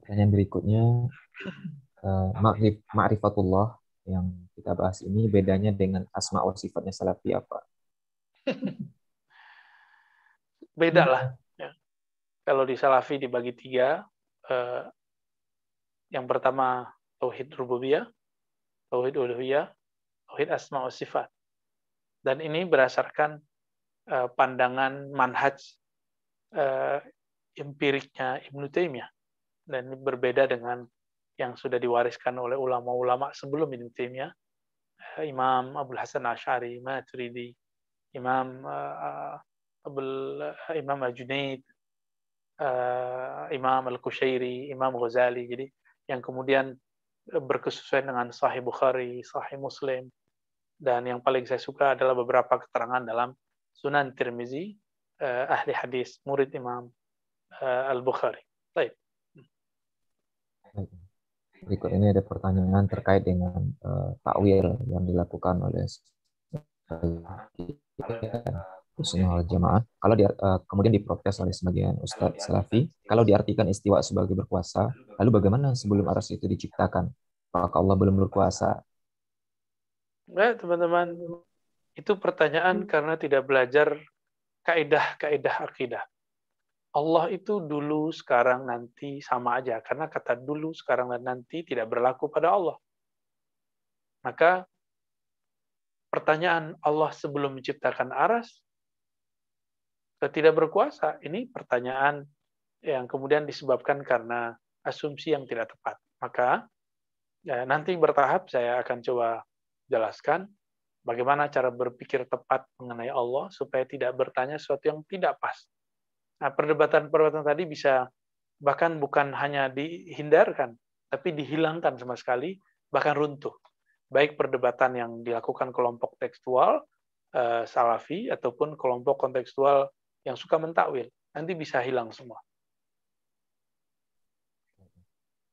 Pertanyaan berikutnya, uh, ma'rifatullah yang kita bahas ini bedanya dengan asma wa sifatnya salafi apa? (laughs) Beda lah kalau di Salafi dibagi tiga, eh, yang pertama tauhid rububiyah, tauhid uluhiyah, tauhid asma wa sifat. Dan ini berdasarkan eh, pandangan manhaj eh, empiriknya Ibnu Taimiyah. Dan ini berbeda dengan yang sudah diwariskan oleh ulama-ulama sebelum Ibnu Taimiyah, eh, Imam Abdul Hasan Ash'ari, Maturidi, Imam uh, Abul, Imam Al-Junaid, uh, Imam Al-Kushairi, Imam Ghazali. Jadi yang kemudian berkesesuaian dengan Sahih Bukhari, Sahih Muslim, dan yang paling saya suka adalah beberapa keterangan dalam Sunan Tirmizi, uh, ahli hadis, murid Imam uh, Al-Bukhari. Baik. Berikut ini ada pertanyaan terkait dengan uh, takwil yang dilakukan oleh Sunnah jamaah. Kalau di, uh, kemudian diprotes oleh sebagian Ustadz Salafi, kalau diartikan istiwa sebagai berkuasa, lalu bagaimana sebelum aras itu diciptakan? Apakah Allah belum berkuasa? Baik, teman-teman. Itu pertanyaan karena tidak belajar kaidah-kaidah akidah. Allah itu dulu, sekarang, nanti sama aja. Karena kata dulu, sekarang, dan nanti tidak berlaku pada Allah. Maka pertanyaan Allah sebelum menciptakan aras tidak berkuasa? Ini pertanyaan yang kemudian disebabkan karena asumsi yang tidak tepat. Maka ya, nanti bertahap saya akan coba jelaskan bagaimana cara berpikir tepat mengenai Allah supaya tidak bertanya sesuatu yang tidak pas. Nah, perdebatan-perdebatan tadi bisa bahkan bukan hanya dihindarkan, tapi dihilangkan sama sekali, bahkan runtuh. Baik perdebatan yang dilakukan kelompok tekstual, eh, salafi, ataupun kelompok kontekstual yang suka mentakwil. Nanti bisa hilang semua.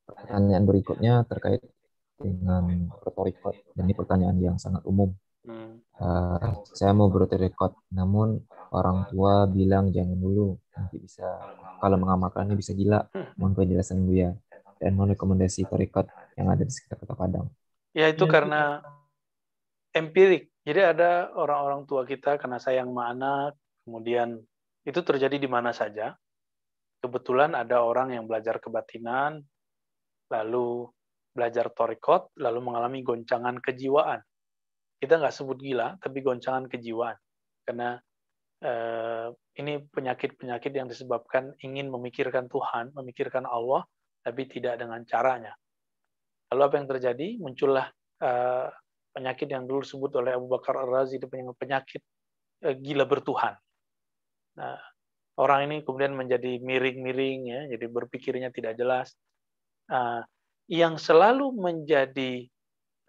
Pertanyaan berikutnya terkait dengan retorikot. Dan ini pertanyaan yang sangat umum. Hmm. Uh, saya mau berretorikot, namun orang tua bilang jangan dulu, nanti bisa kalau mengamalkannya bisa gila. Mohon penjelasan ya dan mohon rekomendasi torikot yang ada di sekitar kota Padang. Ya itu karena empirik. Jadi ada orang-orang tua kita karena sayang sama anak, kemudian itu terjadi di mana saja. Kebetulan ada orang yang belajar kebatinan, lalu belajar torikot, lalu mengalami goncangan kejiwaan. Kita nggak sebut gila, tapi goncangan kejiwaan. Karena eh, ini penyakit-penyakit yang disebabkan ingin memikirkan Tuhan, memikirkan Allah, tapi tidak dengan caranya. Lalu apa yang terjadi? Muncullah eh, penyakit yang dulu disebut oleh Abu Bakar Ar-Razi, penyakit eh, gila bertuhan. Nah, orang ini kemudian menjadi miring-miring ya, jadi berpikirnya tidak jelas. Uh, yang selalu menjadi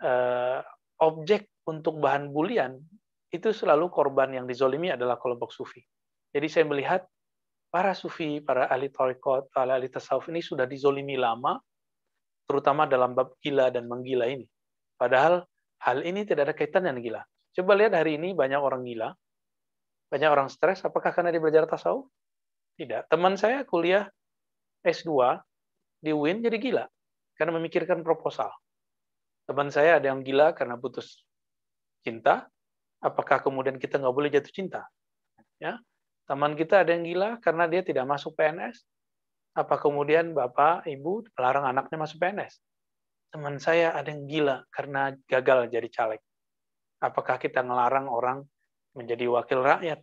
uh, objek untuk bahan bulian itu selalu korban yang dizolimi adalah kelompok sufi. Jadi saya melihat para sufi, para ahli tarekat, para ahli tasawuf ini sudah dizolimi lama, terutama dalam bab gila dan menggila ini. Padahal hal ini tidak ada kaitan dengan gila. Coba lihat hari ini banyak orang gila, banyak orang stres, apakah karena dia belajar tasawuf? Tidak. Teman saya kuliah S2 di UIN jadi gila karena memikirkan proposal. Teman saya ada yang gila karena putus cinta. Apakah kemudian kita nggak boleh jatuh cinta? Ya, teman kita ada yang gila karena dia tidak masuk PNS. Apa kemudian bapak, ibu melarang anaknya masuk PNS? Teman saya ada yang gila karena gagal jadi caleg. Apakah kita ngelarang orang menjadi wakil rakyat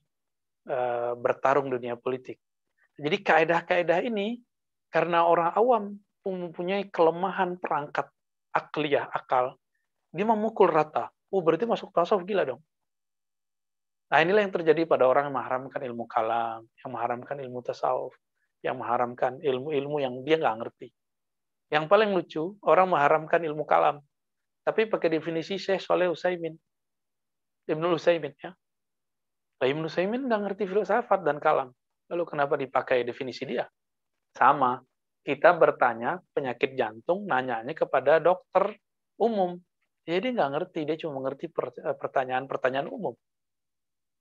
eh, bertarung dunia politik. Jadi kaedah-kaedah ini karena orang awam mempunyai kelemahan perangkat akliyah akal, dia memukul rata. Oh berarti masuk tasawuf gila dong. Nah inilah yang terjadi pada orang yang mengharamkan ilmu kalam, yang mengharamkan ilmu tasawuf, yang mengharamkan ilmu-ilmu yang dia nggak ngerti. Yang paling lucu, orang mengharamkan ilmu kalam, tapi pakai definisi Syekh Soleh Usaimin. Ibnu Usaimin ya. Lah Ibnu Saimin nggak ngerti filsafat dan kalam. Lalu kenapa dipakai definisi dia? Sama. Kita bertanya penyakit jantung, nanyanya kepada dokter umum. Jadi nggak ngerti, dia cuma mengerti eh, pertanyaan-pertanyaan umum.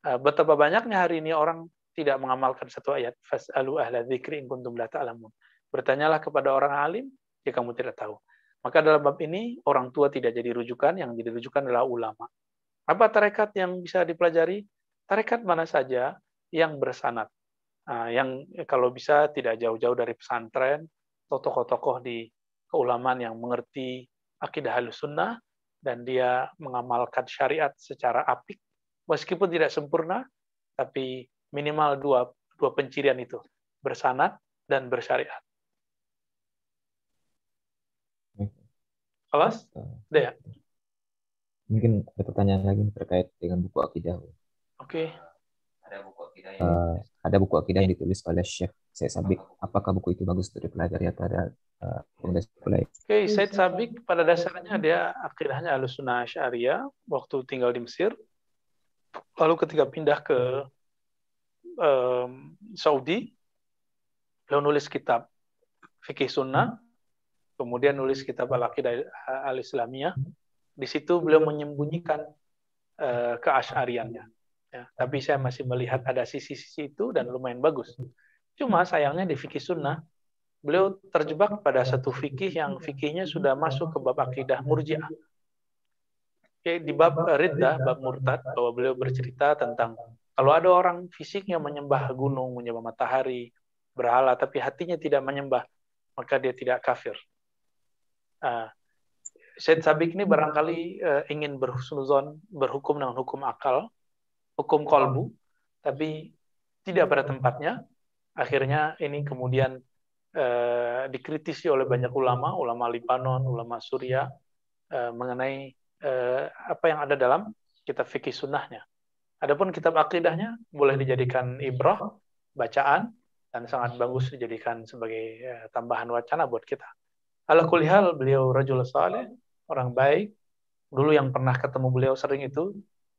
Eh, betapa banyaknya hari ini orang tidak mengamalkan satu ayat. Fas'alu ahla dzikri in kuntum la ta'lamun. Bertanyalah kepada orang alim jika kamu tidak tahu. Maka dalam bab ini orang tua tidak jadi rujukan, yang jadi rujukan adalah ulama. Apa tarekat yang bisa dipelajari? tarekat mana saja yang bersanat, yang kalau bisa tidak jauh-jauh dari pesantren, tokoh-tokoh di keulamaan yang mengerti akidah halus sunnah, dan dia mengamalkan syariat secara apik, meskipun tidak sempurna, tapi minimal dua, dua pencirian itu, bersanat dan bersyariat. Alas? Ya? Mungkin ada pertanyaan lagi terkait dengan buku akidah. Oke. Okay. Ada buku akidah yang, uh, ada buku akidah yang ditulis oleh Syekh Said Sabik. Apakah buku itu bagus untuk dipelajari atau ada uh, Oke, okay, Said Sabik pada dasarnya dia akidahnya Ahlussunnah Syariah waktu tinggal di Mesir. Lalu ketika pindah ke um, Saudi, beliau nulis kitab fikih sunnah, kemudian nulis kitab al-aqidah al-islamiyah. Di situ beliau menyembunyikan uh, keasyariannya. Ya, tapi saya masih melihat ada sisi-sisi itu dan lumayan bagus. Cuma sayangnya di fikih sunnah, beliau terjebak pada satu fikih yang fikihnya sudah masuk ke bab akidah murjiah. Oke, di bab riddah, bab murtad, bahwa beliau bercerita tentang kalau ada orang fisiknya menyembah gunung, menyembah matahari, berhala, tapi hatinya tidak menyembah, maka dia tidak kafir. Uh, Syed Sabik ini barangkali uh, ingin berhusnuzon, berhukum dengan hukum akal, hukum kolbu, tapi tidak pada tempatnya. Akhirnya ini kemudian uh, dikritisi oleh banyak ulama, ulama Libanon, ulama Suria, uh, mengenai uh, apa yang ada dalam kitab fikih sunnahnya. Adapun kitab akidahnya boleh dijadikan ibrah, bacaan, dan sangat bagus dijadikan sebagai uh, tambahan wacana buat kita. Ala kulihal beliau rajul saleh, orang baik. Dulu yang pernah ketemu beliau sering itu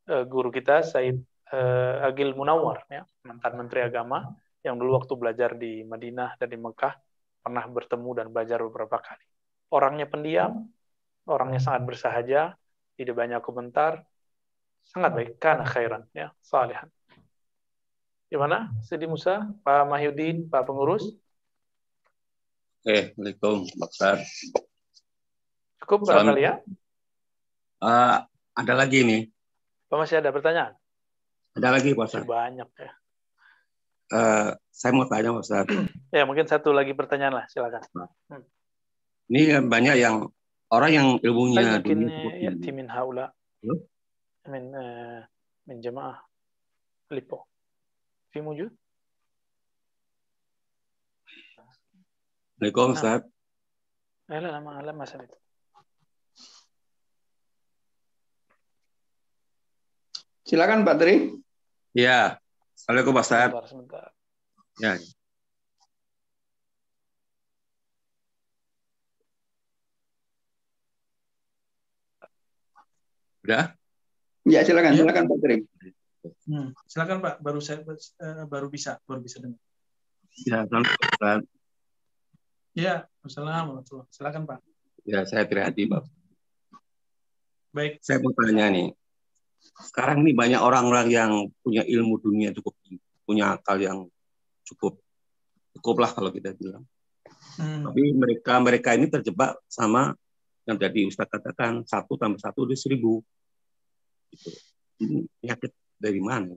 uh, guru kita Said uh, Agil Munawar ya, mantan menteri agama yang dulu waktu belajar di Madinah dan di Mekah pernah bertemu dan belajar beberapa kali. Orangnya pendiam, orangnya sangat bersahaja, tidak banyak komentar, sangat baik, karena khairan, ya, salihan. Gimana, Sidi Musa, Pak Mahyudin, Pak Pengurus? Oke, Assalamualaikum, Pak Cukup barangkali ya? Uh, ada lagi nih. Pak masih ada pertanyaan? Ada lagi Pak Ustaz. Banyak ya. Uh, saya mau tanya Pak Ustaz. (clears throat) ya mungkin satu lagi pertanyaan lah silakan. Hmm. Ini banyak yang orang yang ilmunya mungkin ya timin haula. Hmm? Min uh, min jamaah lipo. Fi mujud? Assalamualaikum Ustaz. Nah, lama lama masalah itu. Silakan Pak Tri. Ya. Assalamualaikum Pak Ustaz. Sebentar, Ya. Udah? Ya, silakan, ya. silakan Pak Tri. Hmm. Silakan Pak, baru saya uh, baru bisa, baru bisa dengar. Ya, Ustaz. Ya, Assalamualaikum. Silakan Pak. Ya, saya Trihadi, Pak. Baik. Saya mau tanya nih sekarang ini banyak orang-orang yang punya ilmu dunia cukup punya akal yang cukup cukup lah kalau kita bilang. Hmm. Tapi mereka mereka ini terjebak sama yang tadi Ustaz katakan satu tambah satu itu seribu. Gitu. Ini penyakit dari mana?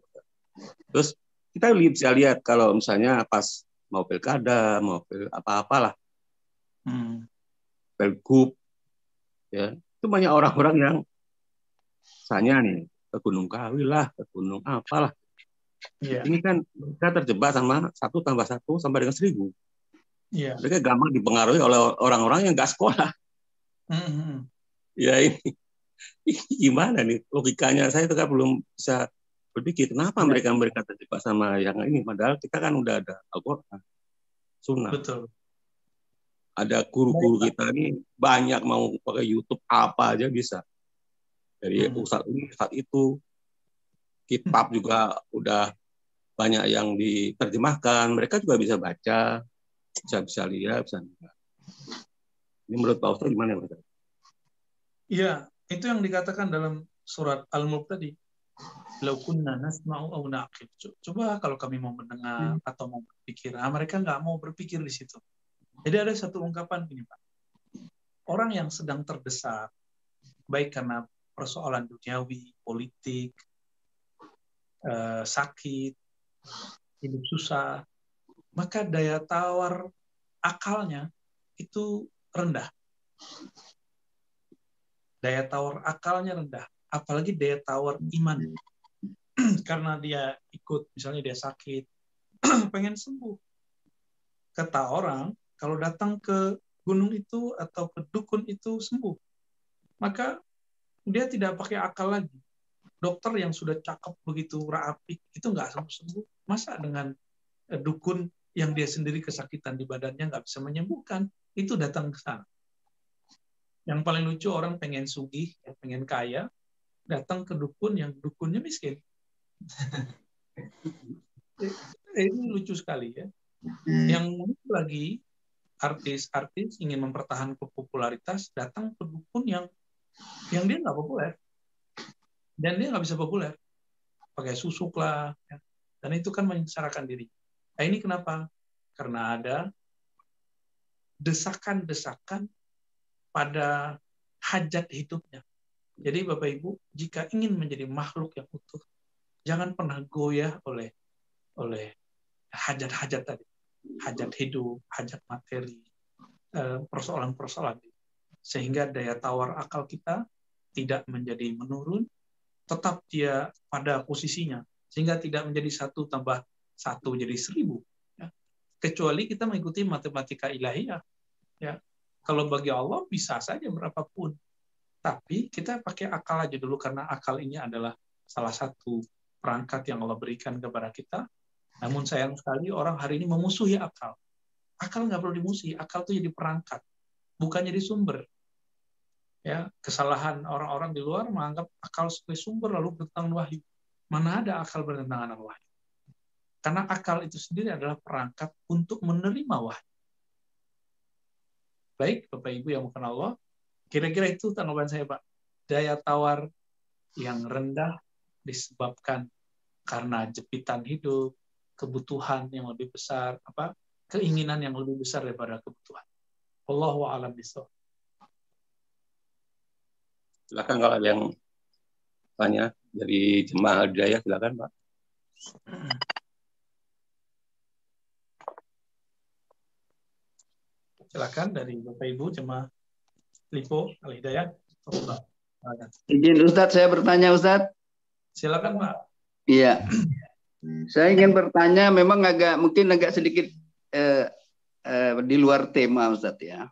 Terus kita bisa lihat kalau misalnya pas mau pilkada, mau pil apa-apalah, hmm. pilgub, ya itu banyak orang-orang yang misalnya nih ke Gunung Kawi lah, ke Gunung apalah. Yeah. Ini kan kita terjebak sama satu tambah satu sampai dengan seribu. Yeah. Mereka gampang dipengaruhi oleh orang-orang yang nggak sekolah. Mm-hmm. Ya ini, gimana nih logikanya? Saya juga belum bisa berpikir kenapa yeah. mereka mereka terjebak sama yang ini. Padahal kita kan udah ada Al-Quran, Sunnah. Betul. Ada guru-guru kita ini banyak mau pakai YouTube apa aja bisa dari hmm. ustadz ini ustadz itu kitab juga udah banyak yang diterjemahkan mereka juga bisa baca bisa bisa lihat bisa ini menurut Pak Ustaz gimana Pak Iya itu yang dikatakan dalam surat Al-Mulk tadi laukunna nasma'u au naqib. Coba kalau kami mau mendengar hmm. atau mau berpikir, nah, mereka nggak mau berpikir di situ. Jadi ada satu ungkapan ini Pak. Orang yang sedang terdesak, baik karena persoalan duniawi, politik, eh, sakit, hidup susah, maka daya tawar akalnya itu rendah. Daya tawar akalnya rendah, apalagi daya tawar iman. (clears throat) Karena dia ikut, misalnya dia sakit, (clears throat) pengen sembuh. Kata orang, kalau datang ke gunung itu atau ke dukun itu sembuh, maka dia tidak pakai akal lagi. Dokter yang sudah cakep begitu rapi itu nggak sembuh-sembuh. Masa dengan eh, dukun yang dia sendiri kesakitan di badannya nggak bisa menyembuhkan, itu datang ke sana. Yang paling lucu orang pengen sugih, pengen kaya, datang ke dukun yang dukunnya miskin. (laughs) Ini lucu sekali ya. Yang lagi artis-artis ingin mempertahankan popularitas datang ke dukun yang yang dia nggak populer. dan dia nggak bisa populer. Pakai susuk lah ya. dan itu kan menyengsarakan diri. Nah, ini kenapa? Karena ada desakan-desakan pada hajat hidupnya. Jadi bapak ibu jika ingin menjadi makhluk yang utuh jangan pernah goyah oleh oleh hajat-hajat tadi. Hajat hidup hajat materi eh, persoalan-persoalan sehingga daya tawar akal kita tidak menjadi menurun tetap dia pada posisinya sehingga tidak menjadi satu tambah satu jadi seribu ya. kecuali kita mengikuti matematika ilahiyah ya. Kalau bagi Allah bisa saja berapapun tapi kita pakai akal aja dulu karena akal ini adalah salah satu perangkat yang Allah berikan kepada kita. Namun sayang sekali orang hari ini memusuhi akal. Akal nggak perlu dimusuhi akal itu jadi perangkat bukan jadi sumber ya kesalahan orang-orang di luar menganggap akal sebagai sumber lalu bertentangan wahyu. Mana ada akal bertentangan dengan wahyu? Karena akal itu sendiri adalah perangkat untuk menerima wahyu. Baik bapak ibu yang bukan Allah kira-kira itu tanggapan saya pak. Daya tawar yang rendah disebabkan karena jepitan hidup kebutuhan yang lebih besar apa keinginan yang lebih besar daripada kebutuhan. Allahu a'lam bishawab Silakan kalau ada yang tanya dari jemaah Hidayah, silakan Pak. Silakan dari Bapak Ibu jemaah Lipo Al Hidayah. Izin Ustadz saya bertanya Ustadz. Silakan Pak. Iya. Saya ingin bertanya memang agak mungkin agak sedikit eh, eh, di luar tema Ustadz ya.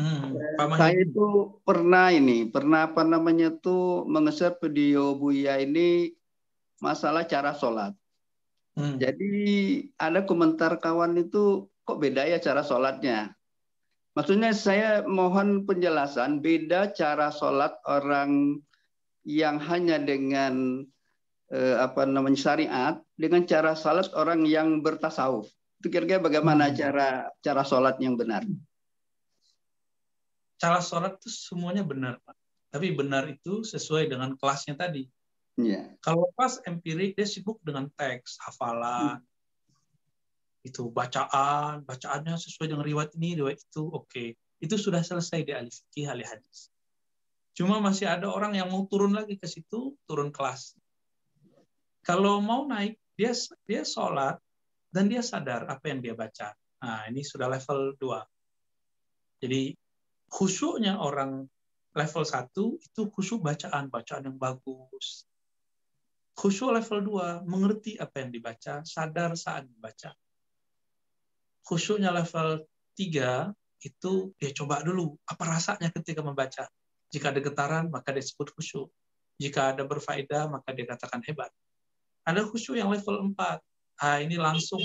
Hmm, saya itu pernah ini, pernah apa namanya tuh mengeser video Buya ini masalah cara sholat. Hmm. Jadi ada komentar kawan itu kok beda ya cara sholatnya. Maksudnya saya mohon penjelasan beda cara sholat orang yang hanya dengan eh, apa namanya syariat dengan cara sholat orang yang bertasawuf. Itu kira-kira bagaimana hmm. cara cara sholat yang benar? Cara sholat itu semuanya benar, Pak. Tapi benar itu sesuai dengan kelasnya tadi. Yeah. Kalau pas empirik, dia sibuk dengan teks, hafalan, hmm. itu bacaan, bacaannya sesuai dengan riwayat ini, riwayat itu, oke. Okay. Itu sudah selesai di alif fikih, ahli hadis. Cuma masih ada orang yang mau turun lagi ke situ, turun kelas. Kalau mau naik, dia dia sholat dan dia sadar apa yang dia baca. Nah, ini sudah level 2. Jadi khusyuknya orang level 1 itu khusyuk bacaan, bacaan yang bagus. Khusyuk level 2, mengerti apa yang dibaca, sadar saat membaca. Khusyuknya level 3, itu dia coba dulu, apa rasanya ketika membaca. Jika ada getaran, maka dia sebut khusyuk. Jika ada berfaedah, maka dia katakan hebat. Ada khusyuk yang level 4. Ah, ini langsung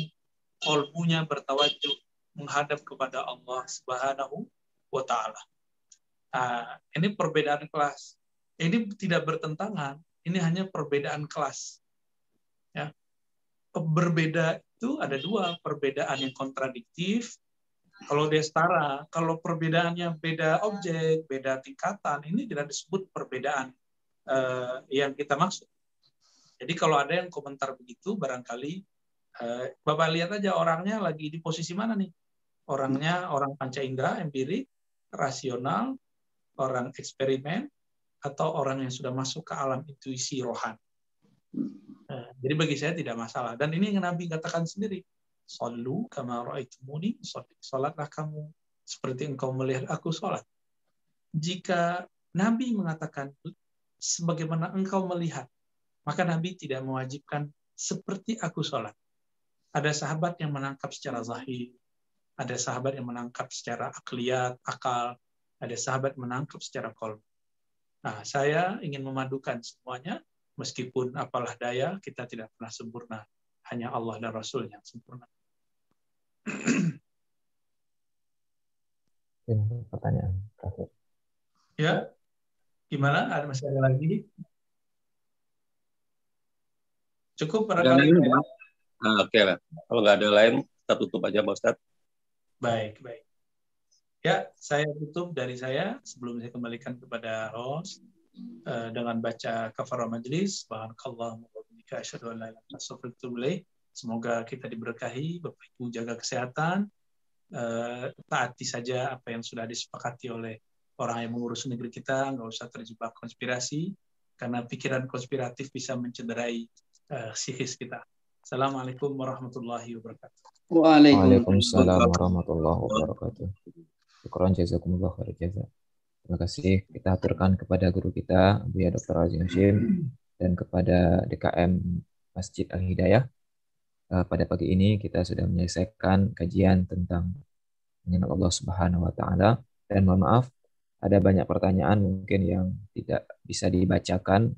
kolbunya bertawajuh menghadap kepada Allah Subhanahu wa taala. Nah, ini perbedaan kelas. Ini tidak bertentangan, ini hanya perbedaan kelas. Ya. Berbeda itu ada dua, perbedaan yang kontradiktif, kalau dia setara, kalau perbedaannya beda objek, beda tingkatan, ini tidak disebut perbedaan uh, yang kita maksud. Jadi kalau ada yang komentar begitu, barangkali uh, Bapak lihat aja orangnya lagi di posisi mana nih? Orangnya orang panca indera, empirik, rasional, orang eksperimen, atau orang yang sudah masuk ke alam intuisi rohan. Nah, jadi bagi saya tidak masalah. Dan ini yang Nabi katakan sendiri. Sallu kama ra'aitumuni, salatlah kamu seperti engkau melihat aku salat. Jika Nabi mengatakan sebagaimana engkau melihat, maka Nabi tidak mewajibkan seperti aku salat. Ada sahabat yang menangkap secara zahir, ada sahabat yang menangkap secara akliyat, akal, ada sahabat menangkap secara kolbu. Nah, saya ingin memadukan semuanya, meskipun apalah daya, kita tidak pernah sempurna. Hanya Allah dan Rasul yang sempurna. (clears throat) Ini pertanyaan terakhir. Ya, gimana? Ada masih ada lagi? Cukup barangkali. Nah, Oke lah. Kalau nggak ada lain, kita tutup aja, Pak Ustadz. Baik, baik. Ya, saya tutup dari saya. Sebelum saya kembalikan kepada host. uh, dengan baca kafarah subhanakallah wa bihamdika asyhadu an la ilaha semoga kita diberkahi Bapak Ibu jaga kesehatan. Uh, taati saja apa yang sudah disepakati oleh orang yang mengurus negeri kita. Nggak usah terjebak konspirasi karena pikiran konspiratif bisa mencederai uh, psikis kita. Assalamualaikum warahmatullahi wabarakatuh Waalaikumsalam warahmatullahi wabarakatuh Syukuran jazakumullah khair jazak. Terima kasih kita aturkan kepada guru kita Abu Ya Dr. Azim Hashim dan kepada DKM Masjid Al Hidayah. Uh, pada pagi ini kita sudah menyelesaikan kajian tentang mengenal Allah Subhanahu wa taala dan mohon maaf ada banyak pertanyaan mungkin yang tidak bisa dibacakan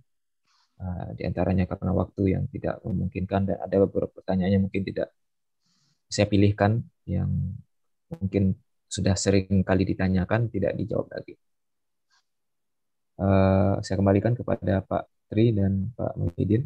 uh, di antaranya karena waktu yang tidak memungkinkan dan ada beberapa pertanyaan yang mungkin tidak saya pilihkan yang mungkin sudah sering kali ditanyakan tidak dijawab lagi. Uh, saya kembalikan kepada Pak Tri dan Pak Muhyiddin.